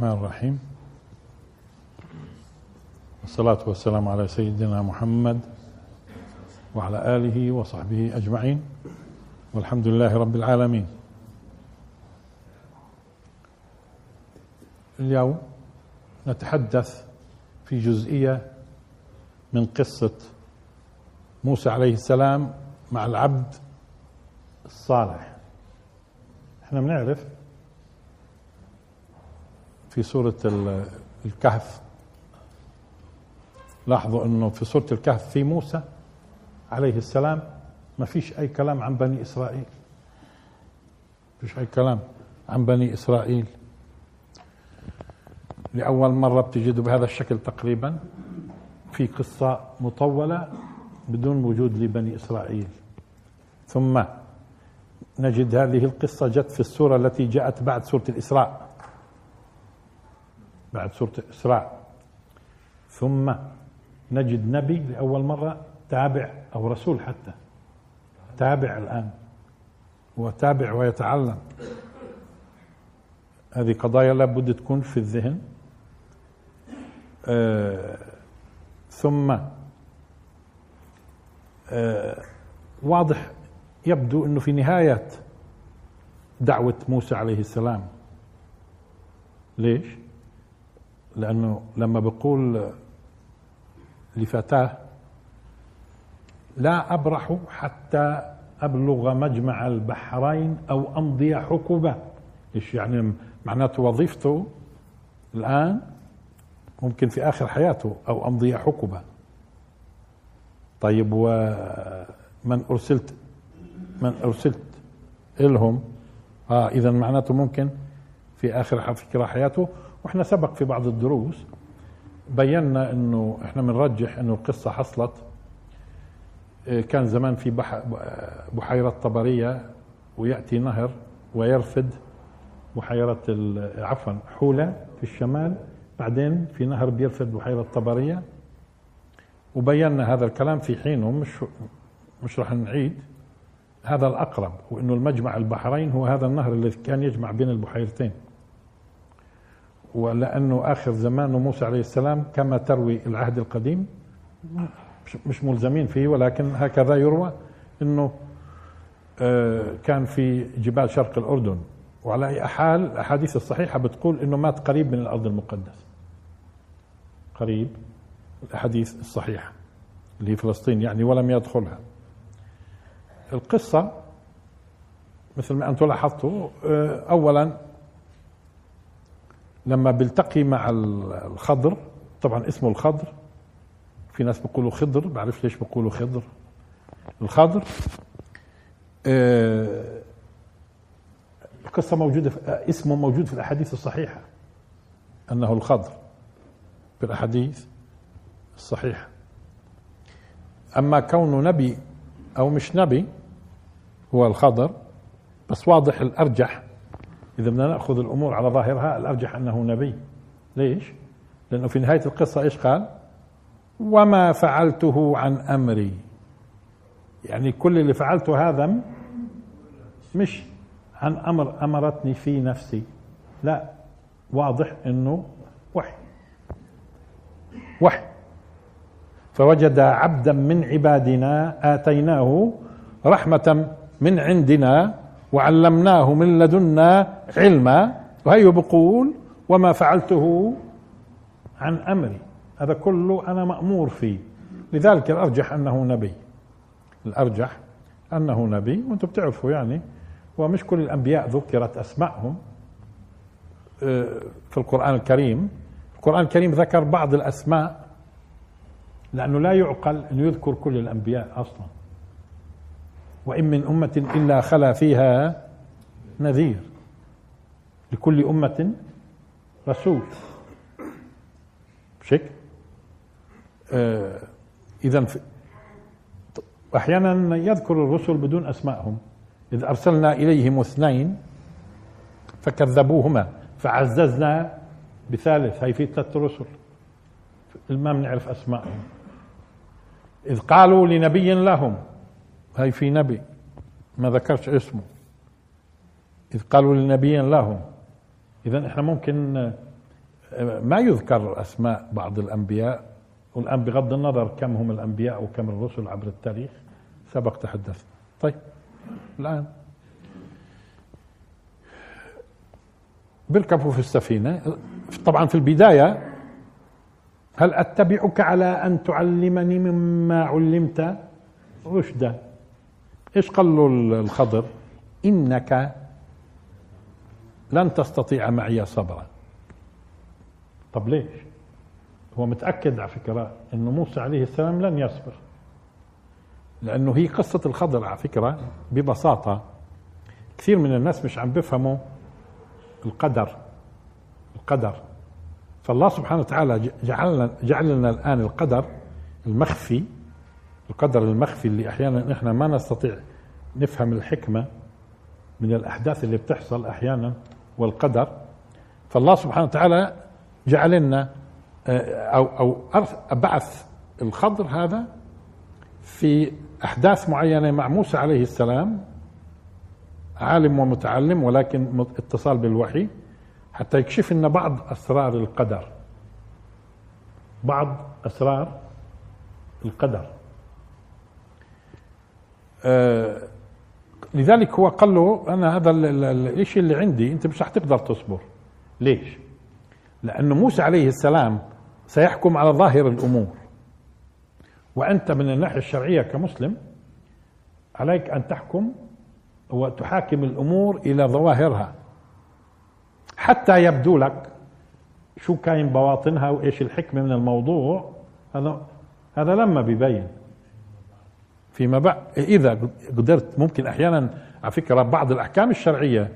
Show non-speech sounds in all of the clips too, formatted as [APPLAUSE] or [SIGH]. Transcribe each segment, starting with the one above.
الرحمن الرحيم. والصلاة والسلام على سيدنا محمد وعلى آله وصحبه أجمعين. والحمد لله رب العالمين. اليوم نتحدث في جزئية من قصة موسى عليه السلام مع العبد الصالح. إحنا بنعرف في سورة الكهف. لاحظوا إنه في سورة الكهف في موسى عليه السلام ما فيش أي كلام عن بني إسرائيل. فيش أي كلام عن بني إسرائيل. لأول مرة بتجدوا بهذا الشكل تقريبا في قصة مطولة بدون وجود لبني إسرائيل. ثم نجد هذه القصة جت في السورة التي جاءت بعد سورة الإسراء. بعد سورة الإسراء ثم نجد نبي لأول مرة تابع أو رسول حتى. تابع الآن. وتابع ويتعلم. هذه قضايا لابد تكون في الذهن. آه ثم آه واضح يبدو إنه في نهاية دعوة موسى عليه السلام. ليش؟ لأنه لما بقول لفتاة لا أبرح حتى أبلغ مجمع البحرين أو أمضي حقبه إيش يعني معناته وظيفته الآن ممكن في آخر حياته أو أمضي حقبه طيب ومن أرسلت من أرسلت لهم آه اذا معناته ممكن في آخر فكره حياته. وإحنا سبق في بعض الدروس بينا إنه إحنا بنرجح إنه القصة حصلت. كان زمان في بحيرة طبرية ويأتي نهر ويرفد بحيرة عفوا حولة في الشمال بعدين في نهر بيرفد بحيرة طبرية. وبينا هذا الكلام في حينه مش مش راح نعيد. هذا الأقرب وإنه المجمع البحرين هو هذا النهر الذي كان يجمع بين البحيرتين. ولأنه آخر زمان موسى عليه السلام كما تروي العهد القديم. مش ملزمين فيه ولكن هكذا يروى إنه كان في جبال شرق الأردن. وعلى أي حال الأحاديث الصحيحة بتقول إنه مات قريب من الأرض المقدسة. قريب الأحاديث الصحيحة اللي هي فلسطين يعني ولم يدخلها. القصة مثل ما أنتم لاحظتوا اولا لما بيلتقي مع الخضر طبعا اسمه الخضر. في ناس بيقولوا خضر بعرف ليش بيقولوا خضر. الخضر القصة موجودة في اسمه موجود في الأحاديث الصحيحة أنه الخضر في الأحاديث الصحيحة. أما كونه نبي أو مش نبي هو الخضر بس واضح الأرجح إذا بدنا نأخذ الأمور على ظاهرها الأرجح أنه نبي. ليش؟ لأنه في نهاية القصة إيش قال؟ وما فعلته عن أمري. يعني كل اللي فعلته هذا مش عن أمر أمرتني في نفسي. لا واضح إنه وحي. وحي. فوجد عبدا من عبادنا آتيناه رحمة من عندنا وعلمناه من لدنا علما وهي بقول وما فعلته عن أمري. هذا كله أنا مأمور فيه. لذلك الأرجح أنه نبي. الأرجح أنه نبي وأنتم بتعرفوا يعني ومش كل الأنبياء ذكرت اسمائهم في القرآن الكريم. القرآن الكريم ذكر بعض الأسماء لأنه لا يعقل أن يذكر كل الأنبياء أصلا. وإن من أمة إلا خلا فيها نذير. لكل أمة رسول. مش هيك؟ اذا أحيانا يذكر الرسل بدون اسمائهم إذ أرسلنا إليهم اثنين فكذبوهما فعززنا بثالث هي في ثلاث رسل. ما بنعرف أسمائهم إذ قالوا لنبي لهم هي في نبي ما ذكرش اسمه. إذ قالوا لنبي لهم اذا إحنا ممكن ما يذكر أسماء بعض الأنبياء والان بغض النظر كم هم الأنبياء وكم الرسل عبر التاريخ سبق تحدث طيب الآن. بيركبوا في السفينة. طبعا في البداية هل أتبعك على أن تعلمني مما علمت؟ رشدا. إيش قال له الخضر؟ إنك لن تستطيع معي صبرا. طب ليش؟ هو متأكد على فكرة انه موسى عليه السلام لن يصبر. لأنه هي قصة الخضر على فكرة ببساطة كثير من الناس مش عم بيفهموا القدر القدر. فالله سبحانه وتعالى جعلنا جعل لنا الآن القدر المخفي القدر المخفي اللي أحيانا إحنا ما نستطيع نفهم الحكمة من الأحداث اللي بتحصل أحيانا والقدر فالله سبحانه وتعالى جعل لنا آه، أو أو بعث الخضر هذا في أحداث معينة مع موسى عليه السلام عالم ومتعلم ولكن اتصال بالوحي حتى يكشف لنا بعض أسرار القدر. بعض أسرار القدر. لذلك هو قال له أنا هذا الشيء اللي عندي؟ أنت مش رح تقدر تصبر. ليش؟ لأنه موسى عليه السلام سيحكم على ظاهر الأمور. وأنت من الناحية الشرعية كمسلم عليك أن تحكم وتحاكم الأمور إلى ظواهرها. حتى يبدو لك شو كاين بواطنها وإيش الحكمة من الموضوع هذا هذا لما بيبين. فيما بعد. إذا قدرت ممكن أحيانا على فكرة بعض الأحكام الشرعية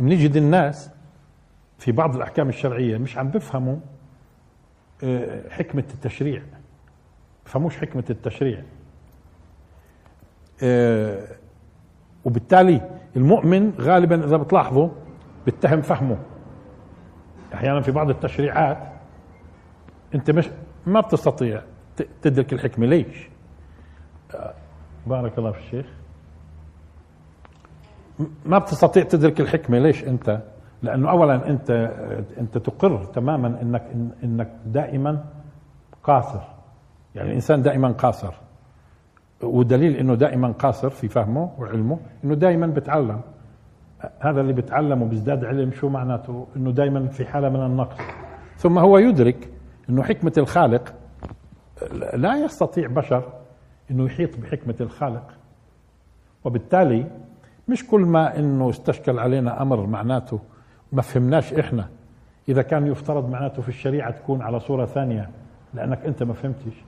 بنجد الناس في بعض الأحكام الشرعية مش عم بفهموا آه، حكمة التشريع. بفهموش حكمة التشريع. آه، وبالتالي المؤمن غالبا إذا بتلاحظوا بيتهم فهمه. أحيانا في بعض التشريعات أنت مش ما بتستطيع تدرك الحكمة. ليش؟ بارك الله في الشيخ. ما بتستطيع تدرك الحكمة ليش أنت؟ لأنه اولا أنت أنت تقر تماما إنك إنك دائما قاصر. يعني الإنسان دائما قاصر. ودليل إنه دائما قاصر في فهمه وعلمه إنه دائما بتعلم. هذا اللي بتعلم وبيزداد علم شو معناته؟ إنه دائما في حالة من النقص. ثم هو يدرك إنه حكمة الخالق لا يستطيع بشر إنه يحيط بحكمة الخالق. وبالتالي مش كل ما إنه استشكل علينا أمر معناته ما فهمناش إحنا. إذا كان يفترض معناته في الشريعة تكون على صورة ثانية لأنك أنت ما فهمتش.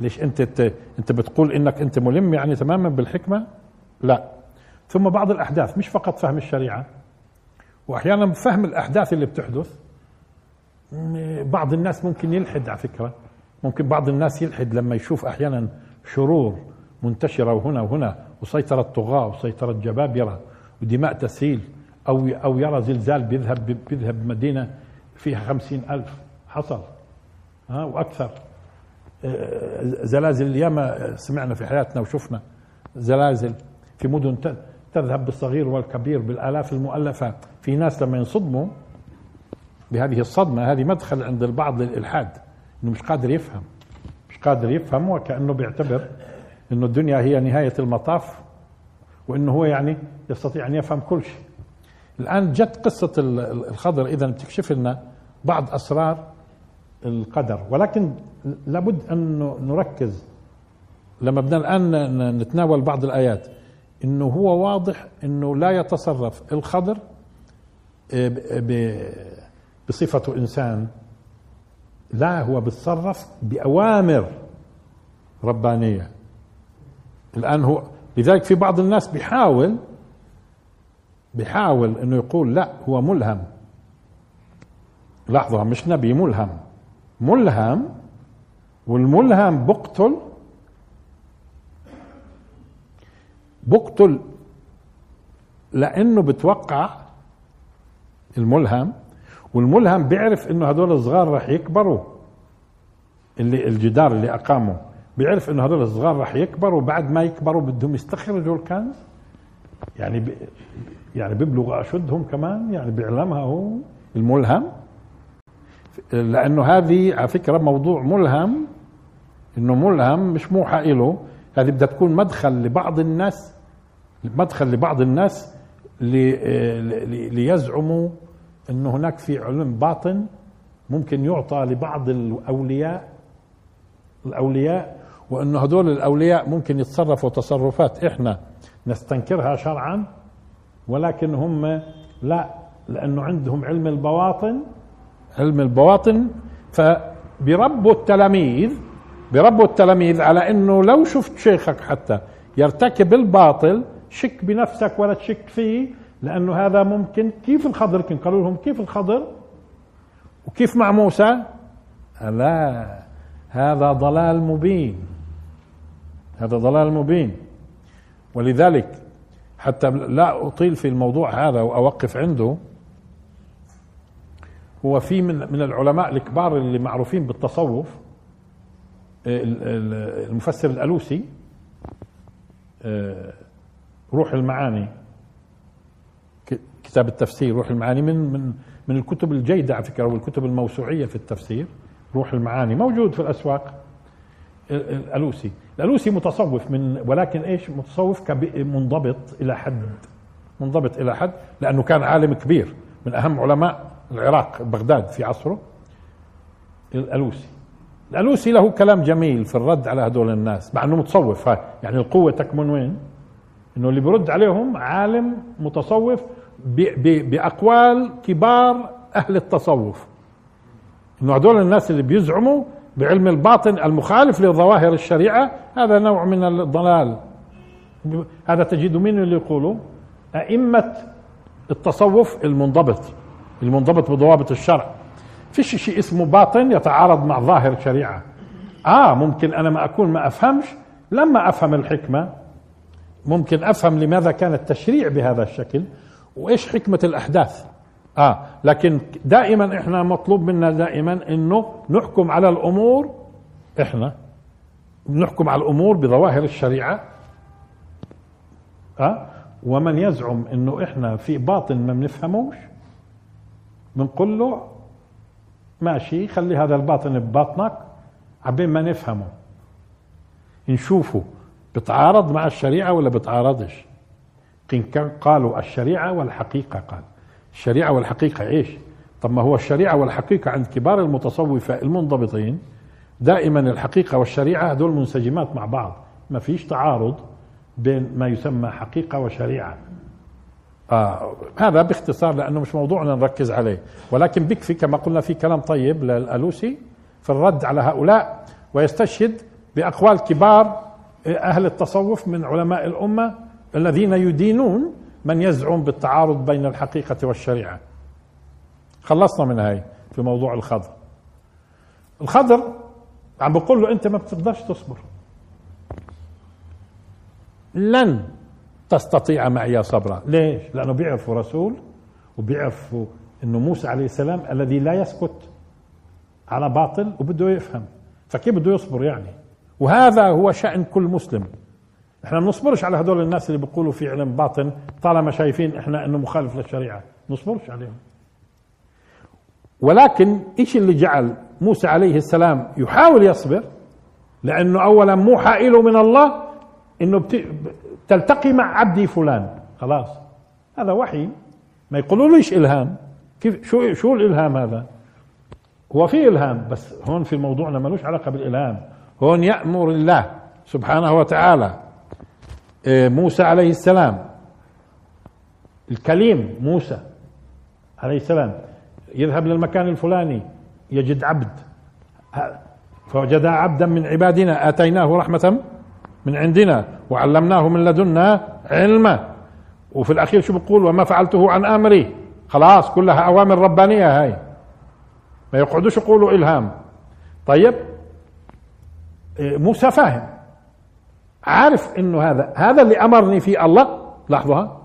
ليش أنت أنت بتقول إنك أنت ملم يعني تماما بالحكمة؟ لا. ثم بعض الأحداث مش فقط فهم الشريعة. وأحيانا فهم الأحداث اللي بتحدث بعض الناس ممكن يلحد على فكرة. ممكن بعض الناس يلحد لما يشوف أحيانا شرور منتشرة وهنا وهنا وسيطرة طغاة وسيطرة جبابرة ودماء تسيل أو أو يرى زلزال بيذهب بيذهب مدينة فيها خمسين ألف حصل ها وأكثر. آه، زلازل ياما سمعنا في حياتنا وشفنا زلازل في مدن تذهب بالصغير والكبير بالآلاف المؤلفة. في ناس لما ينصدموا بهذه الصدمة هذه مدخل عند البعض للإلحاد إنه مش قادر يفهم. قادر يفهم وكأنه بيعتبر إنه الدنيا هي نهاية المطاف وإنه هو يعني يستطيع أن يفهم كل شيء. الآن جت قصة الخضر. إذا بتكشف لنا بعض أسرار القدر. ولكن لابد أن نركز. لما بدنا الآن نتناول بعض الآيات. إنه هو واضح إنه لا يتصرف الخضر بصفته إنسان لا هو بيتصرف بأوامر ربانية. الآن هو لذلك في بعض الناس بيحاول بيحاول إنه يقول لا هو ملهم. لحظه مش نبي ملهم. ملهم والملهم بقتل بقتل لأنه بتوقع الملهم والملهم بيعرف إنه هذول الصغار رح يكبروا اللي الجدار اللي أقامه بيعرف إنه هذول الصغار رح يكبروا وبعد ما يكبروا بدهم يستخرجوا الكنز؟ يعني ب... يعني بيبلغ أشدهم كمان؟ يعني بيعلمها هو الملهم؟ لأنه هذه على فكرة موضوع ملهم إنه ملهم مش موحى له هذه بدها تكون مدخل لبعض الناس مدخل لبعض الناس ليزعموا انه هناك في علم باطن ممكن يعطى لبعض الأولياء الأولياء وانه هذول الأولياء ممكن يتصرفوا تصرفات إحنا نستنكرها شرعا ولكن هم لا لأنه عندهم علم البواطن علم البواطن فبربوا التلاميذ بربوا التلاميذ على إنه لو شفت شيخك حتى يرتكب الباطل شك بنفسك ولا تشك فيه لأنه هذا ممكن كيف الخضر؟ كان قالوا لهم كيف الخضر؟ وكيف مع موسى؟ لا هذا ضلال مبين. هذا ضلال مبين. ولذلك حتى لا أطيل في الموضوع هذا وأوقف عنده. هو في من من العلماء الكبار اللي معروفين بالتصوف المفسر الألوسي آه، روح المعاني. كتاب التفسير روح المعاني من من من الكتب الجيدة على فكرة والكتب الموسوعية في التفسير روح المعاني موجود في الأسواق الألوسي. الألوسي متصوف من ولكن إيش؟ متصوف منضبط إلى حد منضبط إلى حد لأنه كان عالم كبير من أهم علماء العراق بغداد في عصره الألوسي. الألوسي له كلام جميل في الرد على هذول الناس مع إنه متصوف يعني القوة تكمن وين؟ إنه اللي بيرد عليهم عالم متصوف بأقوال كبار أهل التصوف. إنه هذول الناس اللي بيزعموا بعلم الباطن المخالف لظواهر الشريعة هذا نوع من الضلال. هذا تجد مين اللي يقولوا أئمة التصوف المنضبط المنضبط بضوابط الشرع. فيش شيء اسمه باطن يتعارض مع ظاهر الشريعه آه ممكن أنا ما أكون ما أفهمش لما أفهم الحكمة ممكن أفهم لماذا كان التشريع بهذا الشكل. وإيش حكمة الأحداث؟ آه لكن دائما إحنا مطلوب منا دائما إنه نحكم على الأمور إحنا نحكم على الأمور بظواهر الشريعة. آه ومن يزعم إنه إحنا في باطن ما بنفهموش بنقول له ماشي خلي هذا الباطن بباطنك عبين ما نفهمه. نشوفه بتعارض مع الشريعة ولا بتعارضش؟ قالوا الشريعة والحقيقة قال. الشريعة والحقيقة إيش؟ طب ما هو الشريعة والحقيقة عند كبار المتصوفة المنضبطين دائما الحقيقة والشريعة هذول منسجمات مع بعض. ما فيش تعارض بين ما يسمى حقيقة وشريعة. آه هذا باختصار لأنه مش موضوعنا نركز عليه. ولكن بكفي كما قلنا في كلام طيب للألوسي في الرد على هؤلاء ويستشهد بأقوال كبار أهل التصوف من علماء الأمة الذين يدينون من يزعم بالتعارض بين الحقيقة والشريعة. خلصنا من هاي في موضوع الخضر. الخضر عم بقول له أنت ما بتقدرش تصبر. لن تستطيع معي صبرا. ليش؟ لأنه بيعرفوا رسول وبيعرفوا أنه موسى عليه السلام الذي لا يسكت على باطل وبده يفهم. فكيف بده يصبر يعني؟ وهذا هو شأن كل مسلم. إحنا ما بنصبرش على هدول الناس اللي بيقولوا في علم باطن طالما شايفين إحنا إنه مخالف للشريعة. نصبرش عليهم. ولكن إيش اللي جعل موسى عليه السلام يحاول يصبر؟ لأنه اولا موحى له من الله إنه تلتقي مع عبدي فلان. خلاص. هذا وحي. ما يقولوا ليش إلهام؟ كيف؟ شو شو الإلهام هذا؟ هو في إلهام بس هون في موضوعنا ملوش علاقة بالإلهام. هون يأمر الله سبحانه وتعالى. موسى عليه السلام. الكليم موسى عليه السلام. يذهب للمكان الفلاني يجد عبد. فوجد عبدا من عبادنا آتيناه رحمة من عندنا وعلمناه من لدنا علما. وفي الأخير شو بقول؟ وما فعلته عن آمري. خلاص كلها أوامر ربانية هاي. ما يقعدوش يقولوا إلهام. طيب إيه، موسى فاهم. عارف إنه هذا هذا اللي أمرني فيه الله لاحظوها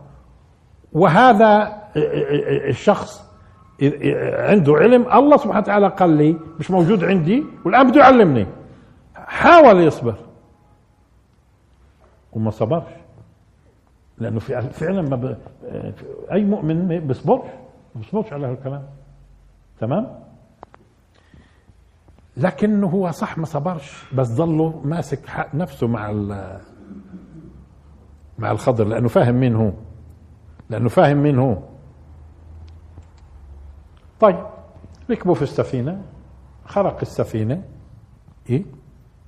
وهذا الشخص عنده علم الله سبحانه وتعالى قال لي مش موجود عندي والآن بده يعلمني. حاول يصبر. وما صبرش. لأنه فعلا ما ب... أي مؤمن ما بيصبرش ما بيصبرش على هالكلام. تمام؟ لكنه هو صح ما صبرش. بس ظله ماسك حق نفسه مع مع الخضر لأنه فاهم مين هو. لأنه فاهم مين هو. طيب ركبوا في السفينة. خرق السفينة. إيه؟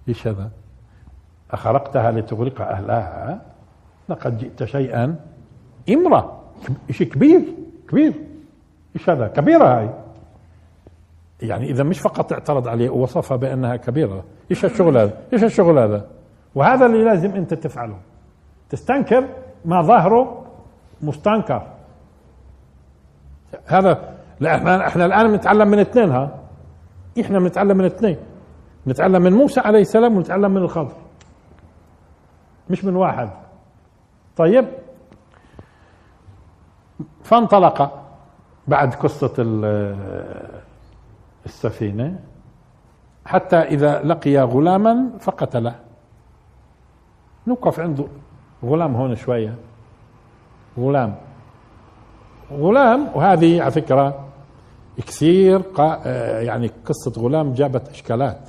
إيش هذا؟ أخرقتها لتغرق أهلها. لقد جئت شيئا. امرة شيء كبير؟ كبير. إيش هذا؟ كبيرة هاي. يعني إذا مش فقط اعترض عليه ووصفها بأنها كبيرة. إيش الشغل هذا؟ إيش الشغل هذا؟ وهذا اللي لازم أنت تفعله. تستنكر ما ظاهره مستنكر. هذا لا إحنا إحنا الآن بنتعلم من اثنين ها؟ إحنا بنتعلم من اثنين. نتعلم من موسى عليه السلام ونتعلم من الخضر. مش من واحد. طيب. فانطلق بعد قصة السفينة حتى إذا لقي غلاما فقتله. نوقف عنده. غلام هون شوية. غلام. غلام وهذه على فكرة كثير يعني قصة غلام جابت إشكالات.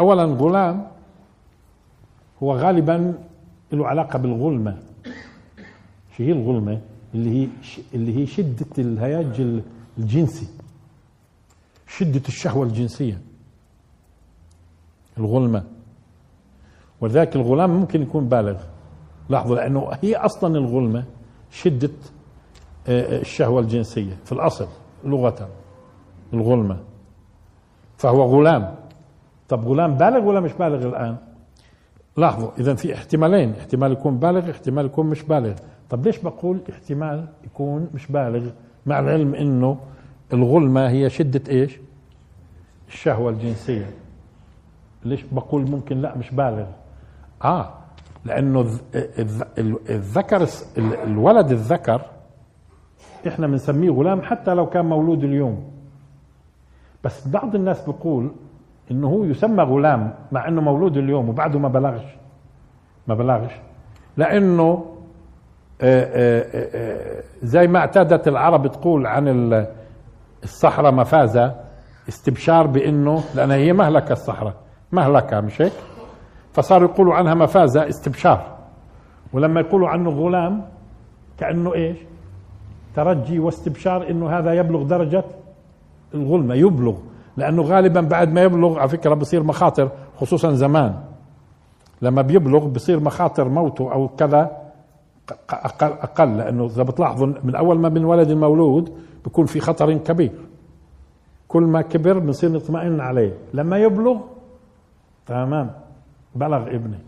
أولا غلام هو غالبا له علاقة بالغلمة. شو هي الغلمة؟ اللي هي اللي هي شدة الهياج الجنسي. شدة الشهوة الجنسية. الغلمة. ولذلك الغلام ممكن يكون بالغ. لاحظوا لأنه هي أصلا الغلمة شدة آه، آه، الشهوة الجنسية في الأصل لغه الغلمة. فهو غلام. طب غلام بالغ ولا مش بالغ الآن؟ لاحظوا اذا في احتمالين. احتمال يكون بالغ احتمال يكون مش بالغ. طب ليش بقول احتمال يكون مش بالغ؟ مع العلم إنه الغلمة هي شدة إيش؟ الشهوة الجنسية. ليش بقول ممكن؟ لا مش بالغ. آه لأنه الذكر الولد الذكر إحنا بنسميه غلام حتى لو كان مولود اليوم. بس بعض الناس بيقول إنه هو يسمى غلام مع إنه مولود اليوم وبعده ما بلغش. ما بلغش. لأنه آه، آه، آه، زي ما اعتادت العرب تقول عن الصحراء مفازة استبشار بإنه لانها هي مهلكة الصحراء مهلكة مش هيك؟ فصاروا يقولوا عنها مفازة استبشار. ولما يقولوا عنه غلام كأنه إيش؟ ترجي واستبشار إنه هذا يبلغ درجة الغلمة يبلغ. لأنه غالبا بعد ما يبلغ على فكرة بصير مخاطر خصوصا زمان. لما بيبلغ بصير مخاطر موته أو كذا أقل أقل لأنه إذا بتلاحظوا من أول ما بنولد المولود بيكون في خطر كبير. كل ما كبر بنصير نطمئن عليه. لما يبلغ تمام بلغ ابني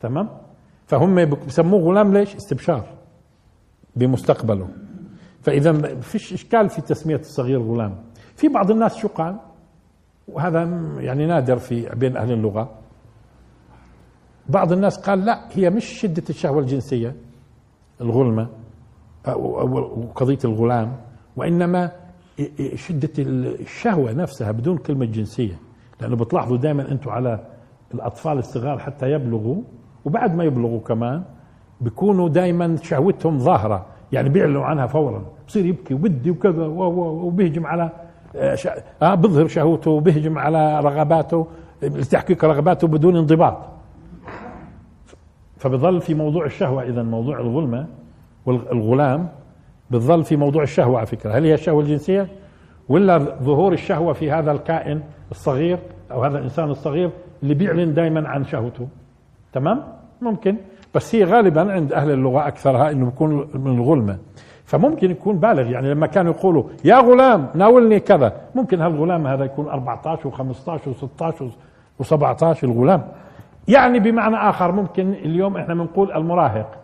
تمام؟ فهم بسموه غلام ليش؟ استبشار بمستقبله. فإذا فيش إشكال في تسمية الصغير غلام. في بعض الناس شو قال؟ وهذا يعني نادر في بين أهل اللغة. بعض الناس قال لا هي مش شدة الشهوة الجنسية الغلمة أو قضية الغلام. وإنما شدة الشهوة نفسها بدون كلمة جنسية لأنه بتلاحظوا دائما أنتم على الأطفال الصغار حتى يبلغوا وبعد ما يبلغوا كمان بيكونوا دائما شهوتهم ظاهرة يعني بيعلنوا عنها فورا بصير يبكي وبدي وكذا وبيهجم على آه, آه بظهر شهوته وبهجم على رغباته لتحقيق رغباته بدون انضباط. فبظل في موضوع الشهوة إذا موضوع الظلمة والغلام بظل في موضوع الشهوة على فكرة. هل هي الشهوة الجنسية؟ ولا ظهور الشهوة في هذا الكائن الصغير أو هذا الإنسان الصغير اللي بيعلن دائما عن شهوته؟ تمام؟ ممكن. بس هي غالبا عند أهل اللغة أكثرها أنه بيكون من الغلمة. فممكن يكون بالغ. يعني لما كانوا يقولوا يا غلام ناولني كذا. ممكن هالغلام هذا يكون 14 و15 و16 و17 الغلام. يعني بمعنى آخر ممكن اليوم إحنا بنقول المراهق.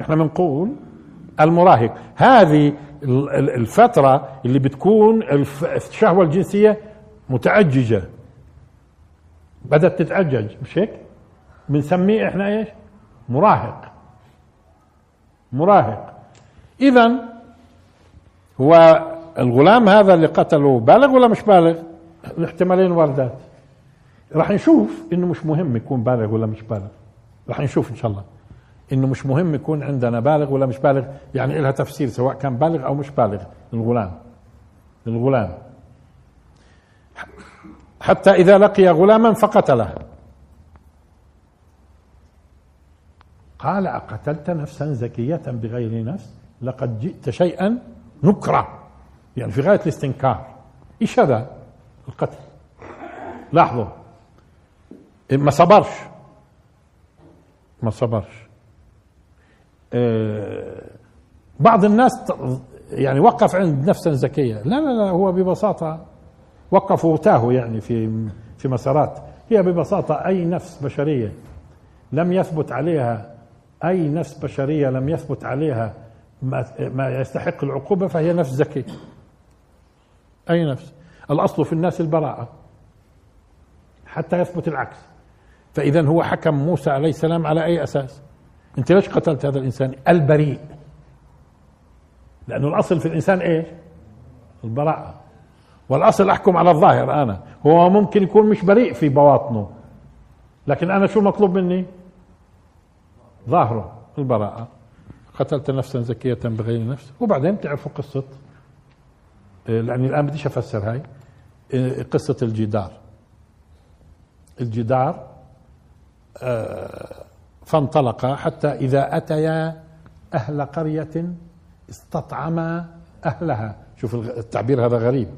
إحنا بنقول المراهق. هذه الفترة اللي بتكون الشهوة الجنسية متعججة. بدأت تتعجج مش هيك؟ بنسميه إحنا إيش؟ مراهق. مراهق. اذا هو الغلام هذا اللي قتله بالغ ولا مش بالغ؟ الاحتمالين واردات. راح نشوف إنه مش مهم يكون بالغ ولا مش بالغ. راح نشوف إن شاء الله. إنه مش مهم يكون عندنا بالغ ولا مش بالغ يعني لها تفسير سواء كان بالغ أو مش بالغ الغلام الغلام حتى إذا لقي غلاما فقتله. قال أقتلت نفسا زكية بغير نفس؟ لقد جئت شيئا نكرا يعني في غاية الاستنكار. إيش هذا؟ القتل. لاحظوا. ما صبرش. ما صبرش. بعض الناس يعني وقف عند نفسا زكية لا لا لا هو ببساطة وقفوا وتاهوا يعني في في مسارات. هي ببساطة أي نفس بشرية لم يثبت عليها أي نفس بشرية لم يثبت عليها ما يستحق العقوبة فهي نفس زكية. أي نفس. الأصل في الناس البراءة حتى يثبت العكس. فإذا هو حكم موسى عليه السلام على أي أساس؟ أنت ليش قتلت هذا الإنسان؟ البريء. لأنه الأصل في الإنسان إيش؟ البراءة. والأصل أحكم على الظاهر أنا. هو ممكن يكون مش بريء في بواطنه. لكن أنا شو مطلوب مني؟ ظاهره البراءة. قتلت نفسا زكية بغير نفس. وبعدين بتعرفوا قصة؟ آه، لأني الآن بديش أفسر هاي. آه، قصة الجدار. الجدار آه، فانطلق حتى إذا أتيا أهل قرية استطعما أهلها. شوف التعبير هذا غريب.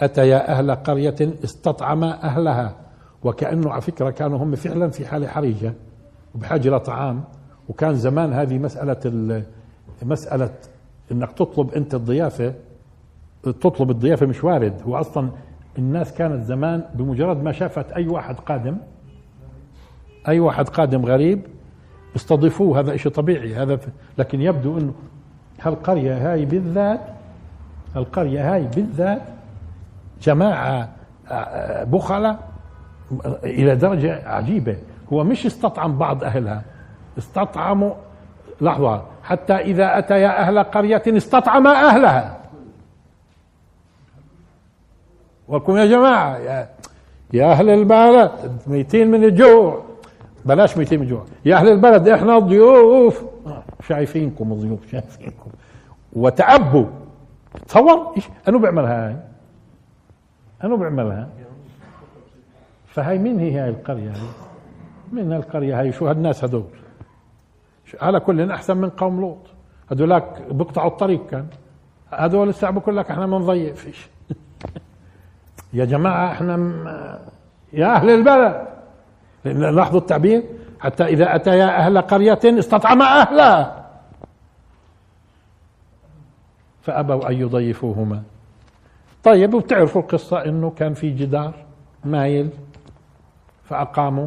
أتيا أهل قرية استطعما أهلها. وكأنه على فكرة كانوا هم فعلا في حالة حرجة وبحاجة لطعام وكان زمان هذه مسألة مسألة إنك تطلب أنت الضيافة تطلب الضيافة مش وارد. هو أصلا الناس كانت زمان بمجرد ما شافت أي واحد قادم أي واحد قادم غريب استضيفوه هذا شيء طبيعي هذا لكن يبدو إنه هالقرية هاي بالذات القريه هاي بالذات جماعة آه، بخلة إلى درجة عجيبة. هو مش استطعم بعض أهلها استطعموا لحظة حتى إذا أتيا أهل قرية استطعما أهلها. وكم يا جماعة يا, يا أهل البلد ميتين من الجوع. بلاش ميتين من الجوع يا أهل البلد إحنا ضيوف شايفينكم ضيوف شايفينكم. وتعبوا. تصور؟ إيش؟ أنو بيعملها هاي؟ أنو بيعملها فهاي مين هي هاي القرية هاي؟ من القرية هاي؟ شو هالناس هدول؟ على كل أحسن من قوم لوط. هذولاك بقطعوا الطريق كان. هذول الساعة بقول لك إحنا بنضيع فيش [LAUGHS] يا جماعة إحنا م... يا أهل البلد. لاحظوا التعبير؟ حتى إذا أتيا أهل قرية استطعم أهلها فأبوا أن يضيفوهما. طيب وبتعرفوا القصة إنه كان في جدار مايل فأقاموا.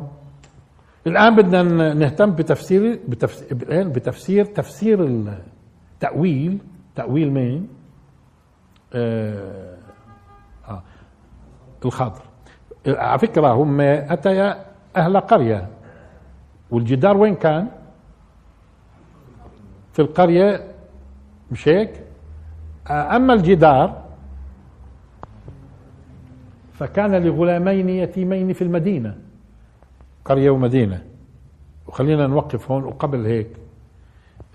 الآن بدنا نهتم بتفسير بتفسير, بتفسير تفسير التأويل. تأويل مين؟ آه, آه الخضر على فكرة هم أتيا أهل قرية. والجدار وين كان؟ في القرية مش هيك؟ آه، أما الجدار فكان لغلامين يتيمين في المدينة. قرية ومدينة. وخلينا نوقف هون وقبل هيك.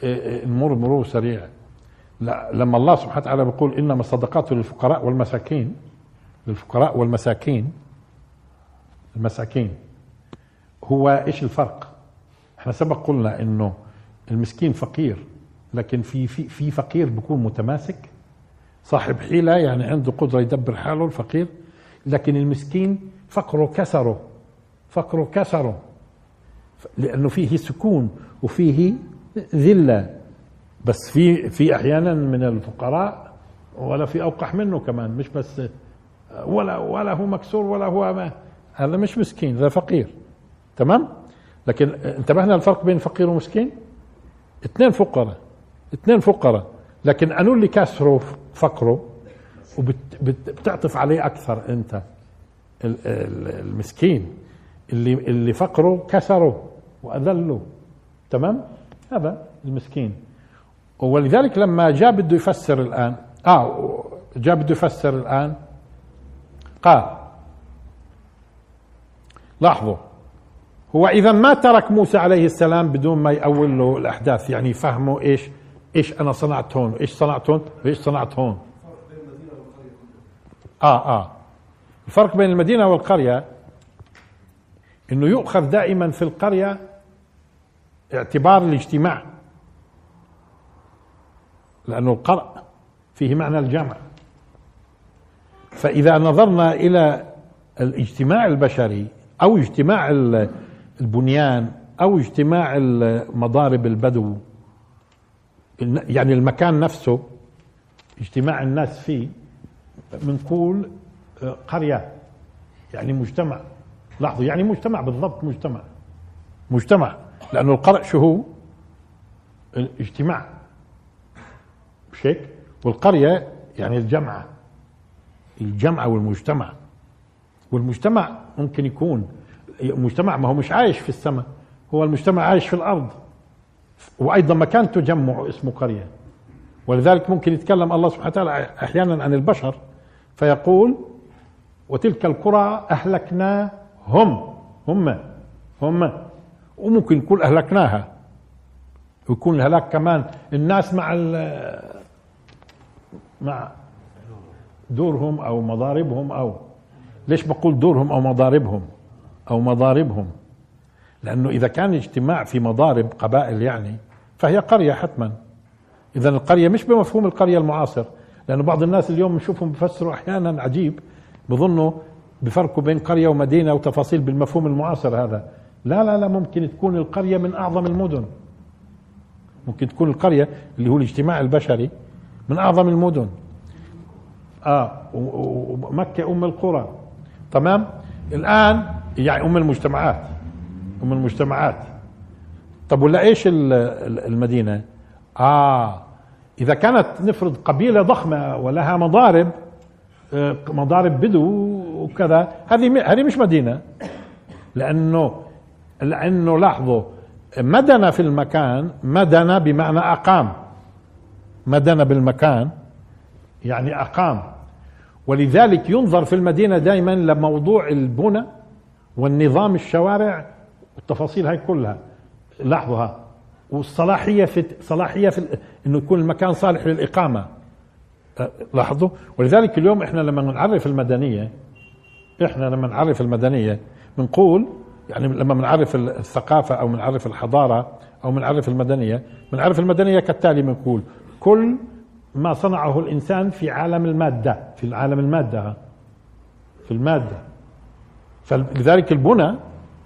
إيه، إيه، نمر مرور سريع. لما الله سبحانه وتعالى بيقول إنما الصدقات للفقراء والمساكين للفقراء والمساكين المساكين. هو إيش الفرق؟ إحنا سبق قلنا إنه المسكين فقير لكن في في في فقير بيكون متماسك. صاحب حيلة يعني عنده قدرة يدبر حاله الفقير لكن المسكين فقره كسره فقره كسره لأنه فيه سكون وفيه ذلة. بس في في أحيانا من الفقراء ولا في أوقح منه كمان مش بس ولا ولا هو مكسور ولا هو ما هذا مش مسكين هذا فقير. تمام؟ لكن انتبهنا الفرق بين فقير ومسكين؟ اثنين فقراء اثنين فقراء. لكن أنو اللي كسره فقره وبتعطف عليه أكثر أنت؟ المسكين اللي اللي فقره كسره وأذله. تمام؟ هذا المسكين. ولذلك لما جاء بده يفسر الآن آه جاء بده يفسر الآن قال لاحظوا هو إذا ما ترك موسى عليه السلام بدون ما يأول له الأحداث يعني فهمه إيش إيش أنا صنعت هون إيش صنعت هون وايش صنعت هون. آه آه. الفرق بين المدينة والقرية إنه يؤخذ دائما في القرية اعتبار الاجتماع لأنه القرء فيه معنى الجمع. فإذا نظرنا إلى الاجتماع البشري أو اجتماع البنيان أو اجتماع مضارب البدو يعني المكان نفسه اجتماع الناس فيه بنقول آه، قرية يعني مجتمع. لاحظوا يعني مجتمع بالضبط مجتمع. مجتمع لأنه القرء شو هو؟ الاجتماع. مش هيك والقرية يعني الجمعة الجمعة والمجتمع. والمجتمع ممكن يكون مجتمع ما هو مش عايش في السماء هو المجتمع عايش في الأرض. وأيضا مكان تجمع اسمه قرية. ولذلك ممكن يتكلم الله سبحانه وتعالى أحيانا عن البشر فيقول وتلك القرى أهلكناهم هم هم. وممكن يقول أهلكناها. ويكون الهلاك كمان. الناس مع مع دورهم أو مضاربهم أو ليش بقول دورهم أو مضاربهم؟ أو مضاربهم. لأنه إذا كان اجتماع في مضارب قبائل يعني فهي قرية حتما. إذا القرية مش بمفهوم القرية المعاصر لأنه بعض الناس اليوم نشوفهم بفسروا أحيانا عجيب بظنوا بفرقوا بين قرية ومدينة وتفاصيل بالمفهوم المعاصر هذا. لا لا لا ممكن تكون القرية من أعظم المدن. ممكن تكون القرية اللي هو الاجتماع البشري من أعظم المدن. آه ومكة أم القرى. تمام؟ الآن يعني أم المجتمعات هم المجتمعات. طب ولا إيش المدينة؟ آه إذا كانت نفرض قبيلة ضخمة ولها مضارب آه، مضارب بدو وكذا هذه هذه مش مدينة. لأنه لأنه لاحظوا مدن في المكان مدن بمعنى أقام. مدن بالمكان يعني أقام. ولذلك ينظر في المدينة دائما لموضوع البنى والنظام الشوارع. التفاصيل هاي كلها. لاحظوها. والصلاحية في صلاحية في إنه يكون المكان صالح للإقامة. أه، لاحظوا. ولذلك اليوم إحنا لما نعرف المدنية إحنا لما نعرف المدنية بنقول يعني لما بنعرف الثقافة أو بنعرف الحضارة أو بنعرف المدنية بنعرف المدنية كالتالي بنقول كل ما صنعه الإنسان في عالم المادة في العالم المادة في المادة. فلذلك البنى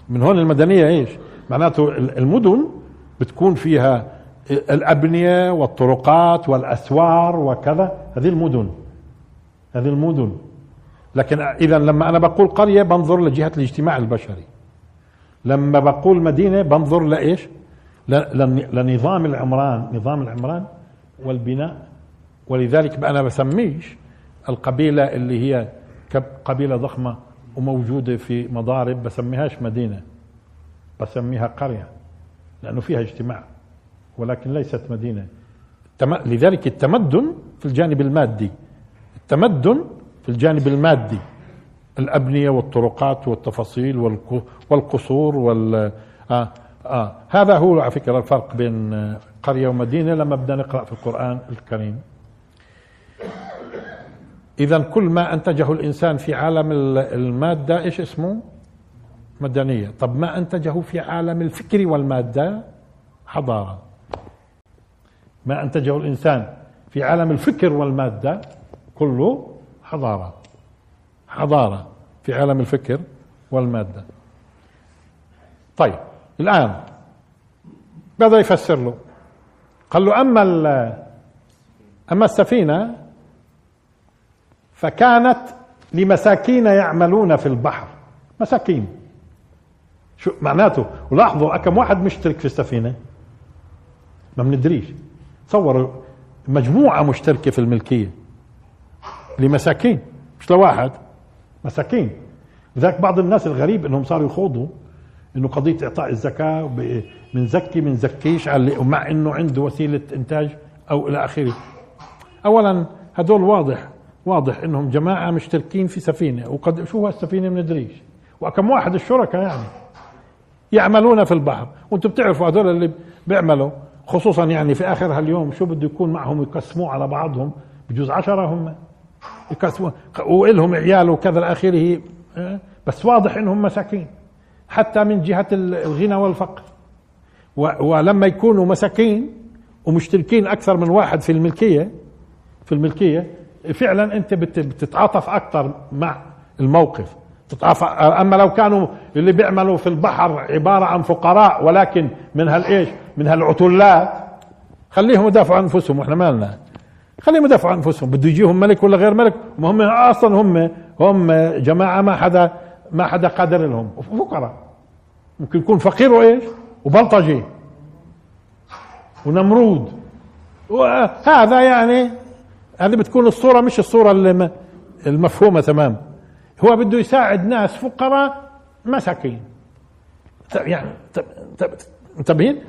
من هون المدنية إيش؟ معناته المدن بتكون فيها الأبنية والطرقات والأسوار وكذا. هذه المدن. هذه المدن. لكن إذا لما أنا بقول قرية بنظر لجهة الاجتماع البشري. لما بقول مدينة بنظر لإيش؟ لنظام العمران. نظام العمران والبناء. ولذلك أنا بسميش القبيلة اللي هي قبيلة ضخمة وموجودة في مضارب بسميهاش مدينة بسميها قرية لأنه فيها اجتماع ولكن ليست مدينة. لذلك التمدن في الجانب المادي التمدن في الجانب المادي الأبنية والطرقات والتفاصيل والقصور وال آه آه. هذا هو على فكرة الفرق بين قرية ومدينة لما بدنا نقرأ في القرآن الكريم. اذا كل ما أنتجه الإنسان في عالم المادة إيش اسمه؟ مدنية. طب ما أنتجه في عالم الفكر والمادة؟ حضارة. ما أنتجه الإنسان في عالم الفكر والمادة؟ كله حضارة. حضارة في عالم الفكر والمادة. طيب الآن ماذا يفسر له؟ قال له أما أما السفينة فكانت لمساكين يعملون في البحر. مساكين. شو معناته؟ ولاحظوا كم واحد مشترك في السفينة؟ ما بندريش. تصوروا مجموعة مشتركة في الملكية. لمساكين. مش لواحد. مساكين. لذلك بعض الناس الغريب إنهم صاروا يخوضوا إنه قضية إعطاء الزكاة بنزكي بنزكيش مع إنه عنده وسيلة إنتاج أو إلى آخره. اولا هدول واضح. واضح إنهم جماعة مشتركين في سفينة وقد شو السفينة ما ندريش. وكم واحد الشركاء يعني يعملون في البحر. وأنتم بتعرفوا هذول اللي بيعملوا خصوصا يعني في آخر هاليوم شو بده يكون معهم؟ يقسموه على بعضهم بجوز عشرة هم. يقسموا وإلهم عيال وكذا اخره آه، بس واضح إنهم مساكين. حتى من جهة الغنى والفقر. ولما يكونوا مساكين ومشتركين أكثر من واحد في الملكية في الملكية فعلا أنت بتتعاطف أكثر مع الموقف. تتعاطف أما لو كانوا اللي بيعملوا في البحر عبارة عن فقراء ولكن من هالإيش؟ من هالعتلات خليهم يدافعوا عن أنفسهم وإحنا مالنا خليهم يدافعوا عن أنفسهم. بده يجيهم ملك ولا غير ملك؟ وهم أصلا هم هم جماعة ما حدا ما حدا قادر لهم. فقراء. ممكن يكون فقير وإيش؟ وبلطجي. ونمرود. وهذا يعني هذه بتكون الصورة مش الصورة المفهومة تمام. هو بده يساعد ناس فقراء مساكين. يعني انتبهين؟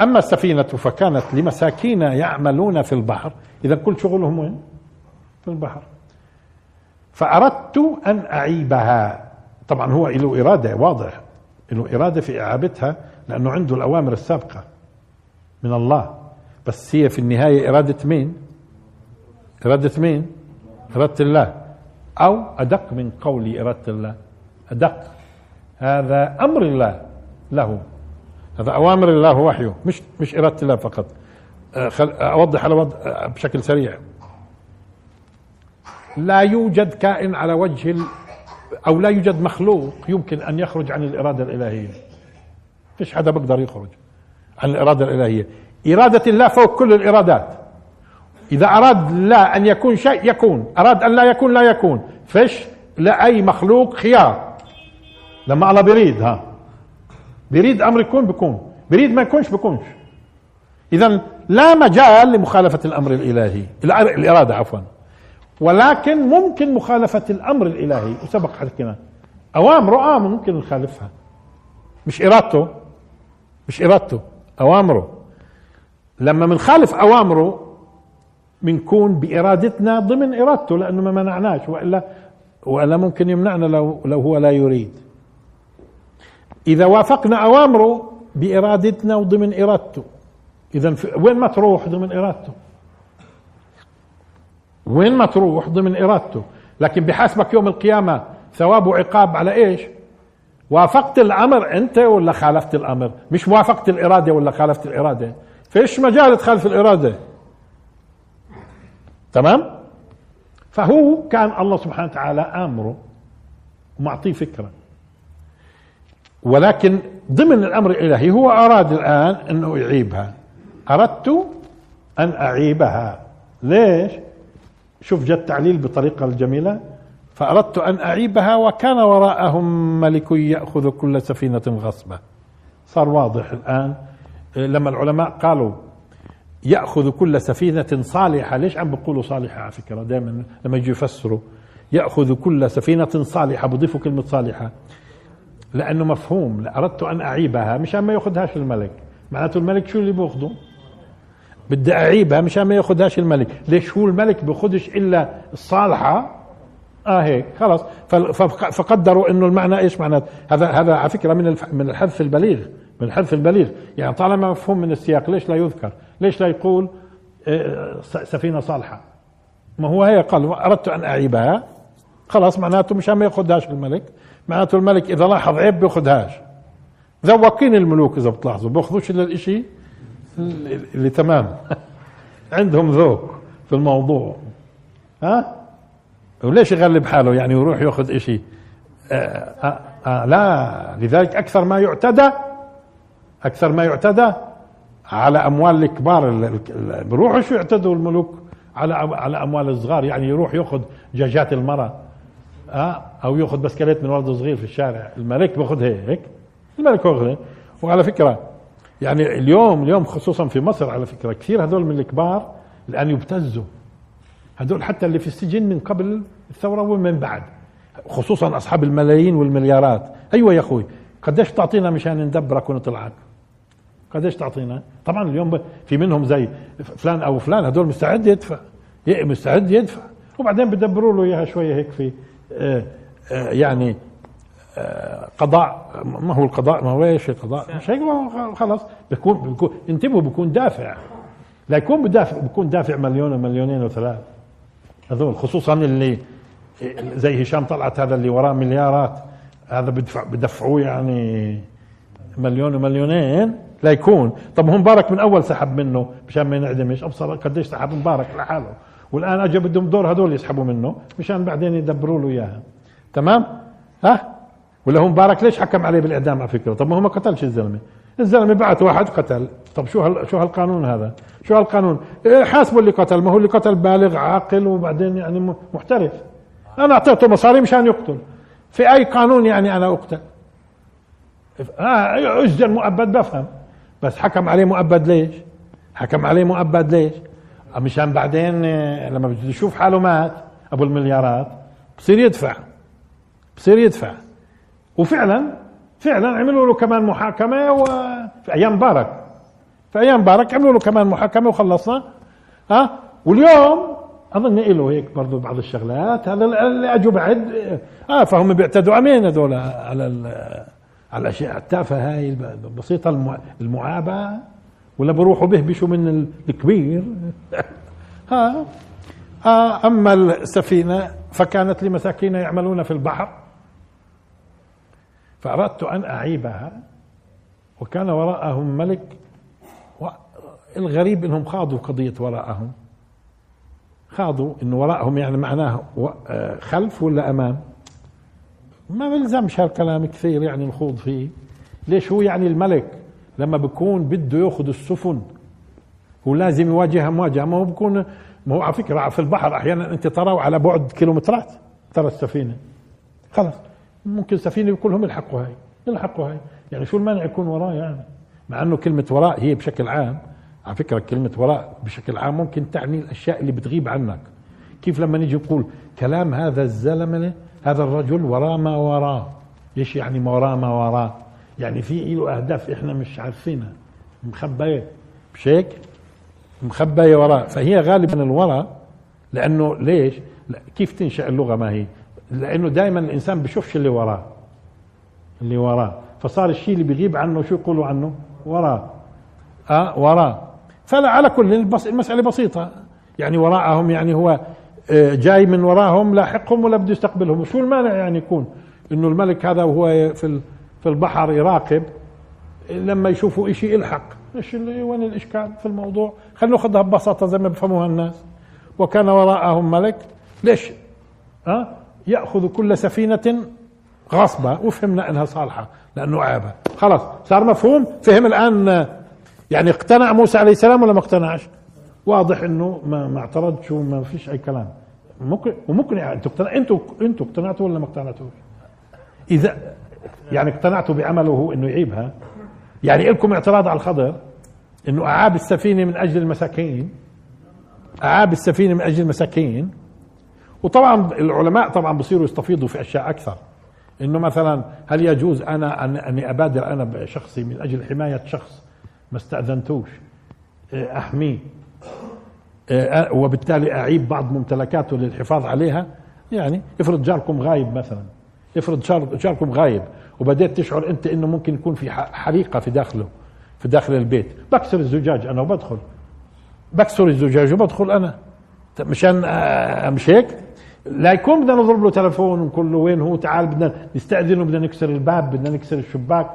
أما السفينة فكانت لمساكين يعملون في البحر. إذا كل شغلهم وين؟ في البحر. فأردت أن أعيبها. طبعا هو له إرادة واضح. له إرادة في إعابتها لأنه عنده الأوامر السابقة من الله. بس هي في النهاية إرادة مين؟ إرادة مين؟ إرادة الله. أو أدق من قول إرادة الله. أدق. هذا أمر الله له. هذا أوامر الله وحيه. مش مش إرادة الله فقط. أه، أوضح على وضع أه، بشكل سريع. لا يوجد كائن على وجه ال... أو لا يوجد مخلوق يمكن أن يخرج عن الإرادة الإلهية. فيش حدا بيقدر يخرج عن الإرادة الإلهية. إرادة الله فوق كل الإرادات. إذا أراد الله أن يكون شيء يكون. أراد أن لا يكون لا يكون. فيش لأي مخلوق خيار. لما الله بيريد ها. بيريد أمر يكون بيكون. بيريد ما يكونش بيكونش. إذا لا مجال لمخالفة الأمر الإلهي. الإرادة عفوا. ولكن ممكن مخالفة الأمر الإلهي. وسبق حكينا. أوامره آه ممكن نخالفها. مش إرادته. مش إرادته. أوامره. لما بنخالف أوامره بنكون بإرادتنا ضمن إرادته لأنه ما منعناش وإلا وإلا ممكن يمنعنا لو لو هو لا يريد. إذا وافقنا أوامره بإرادتنا وضمن إرادته. إذا وين ما تروح ضمن إرادته؟ وين ما تروح ضمن إرادته. لكن بحاسبك يوم القيامة ثواب وعقاب على إيش؟ وافقت الأمر أنت ولا خالفت الأمر؟ مش وافقت الإرادة ولا خالفت الإرادة. فيش مجال تخالف الإرادة. تمام؟ فهو كان الله سبحانه وتعالى آمره ومعطيه فكرة. ولكن ضمن الأمر الإلهي هو أراد الآن أنه يعيبها. أردت أن أعيبها. ليش؟ شوف جاء التعليل بطريقة الجميلة. فأردت أن أعيبها وكان وراءهم ملك يأخذ كل سفينة غصبة. صار واضح الآن. لما العلماء قالوا يأخذ كل سفينة صالحة. ليش عم بيقولوا صالحة على فكرة؟ دائما لما يجوا يفسروا يأخذ كل سفينة صالحة بضيفوا كلمة صالحة. لأنه مفهوم أردت أن أعيبها مشان ما يأخذهاش الملك. معناته الملك شو اللي بيأخذه؟ بدي أعيبها مشان ما يأخذهاش الملك. ليش هو الملك بيأخذش إلا الصالحة؟ آه هيك خلاص. فقدروا إنه المعنى إيش معناته هذا هذا على فكرة من من الحذف البليغ من الحذف البليغ. يعني طالما مفهوم من السياق ليش لا يذكر؟ ليش لا يقول آه، سفينة صالحة؟ ما هو هي قال أردت أن أعيبها. خلاص معناته مشان ما ياخذهاش الملك معناته الملك إذا لاحظ عيب بياخذهاش ذواقين الملوك إذا بتلاحظوا بيأخذوش إلا الشيء اللي تمام. [LAUGHS] عندهم ذوق في الموضوع. ها؟ وليش يغلب حاله؟ يعني يروح يأخذ شيء آه آه آه لا لذلك أكثر ما يعتدى أكثر ما يعتدى على أموال الكبار بيروحوا شو يعتدوا الملوك؟ على على أموال الصغار يعني يروح يأخذ دجاجات المرأة آه أو يأخذ بسكليت من ولد صغير في الشارع. الملك بياخذ هيك؟ الملك بياخذ وعلى فكرة يعني اليوم اليوم خصوصا في مصر على فكرة كثير هذول من الكبار الان يبتزوا. هذول حتى اللي في السجن من قبل الثورة ومن بعد خصوصا أصحاب الملايين والمليارات. أيوه يا أخوي قديش تعطينا مشان ندبرك ونطلعك قديش تعطينا؟ طبعا اليوم في منهم زي فلان أو فلان هدول مستعد يدفع. مستعد يدفع. وبعدين بدبروا له إياها شوية هيك في آه، آه، يعني آه، قضاء. ما هو القضاء؟ ما هو إيش القضاء؟ مش هيك؟ خلص. بيكون بيكون انتبهوا بيكون دافع. لا يكون بدافع بيكون دافع مليون ومليونين وثلاث. هذول خصوصا اللي زي هشام طلعت هذا اللي وراه مليارات. هذا بدفع بدفعوه يعني مليون ومليونين. لا يكون. طب هو مبارك من أول سحب منه مشان ما ينعدمش. أبصر قديش سحب مبارك لحاله. والآن اجى بدهم دور هذول يسحبوا منه مشان بعدين يدبروا له إياها. تمام؟ ها؟ ولا هو مبارك ليش حكم عليه بالإعدام على فكرة؟ طب ما هو ما قتلش الزلمة. الزلمة بعت واحد قتل. طب شو هال شو هالقانون هذا؟ شو هالقانون؟ إيه حاسبوا اللي قتل. ما هو اللي قتل بالغ عاقل وبعدين يعني محترف. أنا أعطيته مصاري مشان يقتل. في أي قانون يعني أنا أقتل؟ آه اسجن مؤبد بفهم. بس حكم عليه مؤبد ليش؟ حكم عليه مؤبد ليش؟ مشان بعدين آه، لما بده يشوف حاله مات أبو المليارات بصير يدفع. بصير يدفع. وفعلا فعلا عملوا له كمان محاكمة وفي أيام مبارك في أيام مبارك عملوا له كمان محاكمة وخلصنا. ها واليوم أظن له هيك برضه بعض الشغلات هذا اللي أجوا بعد. آه فهم بيعتدوا على هذول على على الاشياء التافهه هاي البسيطه المعابة ولا بروحوا بهبشوا من الكبير. [LAUGHS] ها. آه أما السفينة فكانت لمساكين يعملون في البحر. فأردت أن أعيبها وكان وراءهم ملك الغريب إنهم خاضوا قضية وراءهم. خاضوا انه وراءهم يعني معناه آه، خلف ولا أمام؟ ما بلزمش هالكلام كثير يعني نخوض فيه. ليش هو يعني الملك؟ لما بكون بده ياخذ السفن. هو لازم يواجهها مواجهة. ما هو بكون ما هو على فكرة في البحر أحيانا أنت تراه على بعد كيلومترات ترى السفينة. خلص ممكن سفينه يكون هم يلحقوا هاي. يلحقوا هاي. يعني شو المانع يكون وراه يعني؟ مع إنه كلمة وراء هي بشكل عام. على فكرة كلمة وراء بشكل عام ممكن تعني الأشياء اللي بتغيب عنك. كيف لما نيجي نقول كلام هذا الزلمة هذا الرجل وراء ما وراه. إيش يعني ما وراء ما وراه؟ يعني في له أهداف إحنا مش عارفينها مخبية. مش هيك مخبية وراء فهي غالبا الوراء لأنه ليش؟ لا كيف تنشأ اللغة ما هي؟ لأنه دائما الإنسان بشوفش اللي وراه. اللي وراه. فصار الشيء اللي بيغيب عنه شو يقولوا عنه؟ وراه. آه وراه. فلا على كل المسألة بسيطة. يعني وراءهم يعني هو جاي من وراهم لاحقهم ولا بده يستقبلهم. شو المانع يعني يكون؟ إنه الملك هذا وهو في في البحر يراقب لما يشوفوا شيء يلحق. إيش وين الإشكال في الموضوع؟ خلينا نأخذها ببساطة زي ما بفهموها الناس. وكان وراءهم ملك. ليش؟ ها؟ يأخذ كل سفينة غصبة وفهمنا إنها صالحة لأنه عابة. خلاص صار مفهوم؟ فهم الآن يعني اقتنع موسى عليه السلام ولا ما اقتنعش؟ واضح إنه ما ما اعترضش وما فيش أي كلام. ممكن وممكن يعني أنتوا أنتوا أنتوا اقتنعتوا ولا ما اقتنعتوش اذا يعني اقتنعتوا بعمله إنه يعيبها. يعني لكم اعتراض على الخضر؟ إنه أعاب السفينة من أجل المساكين. أعاب السفينة من أجل المساكين. وطبعا العلماء طبعا بصيروا يستفيضوا في أشياء أكثر. إنه مثلا هل يجوز أنا اني أبادر أنا بشخصي من أجل حماية شخص ما استأذنتوش؟ إيه، أحميه. إيه، وبالتالي أعيب بعض ممتلكاته للحفاظ عليها. يعني افرض جاركم غايب مثلا. افرض جاركم غايب. وبدأت تشعر أنت أنه ممكن يكون في حريقة في داخله في داخل البيت. بكسر الزجاج أنا وبدخل. بكسر الزجاج وبدخل أنا. مشان آه، مش هيك؟ لا يكون بدنا نضرب له تلفون ونقول له وين هو؟ تعال بدنا نستأذنه بدنا نكسر الباب بدنا نكسر الشباك.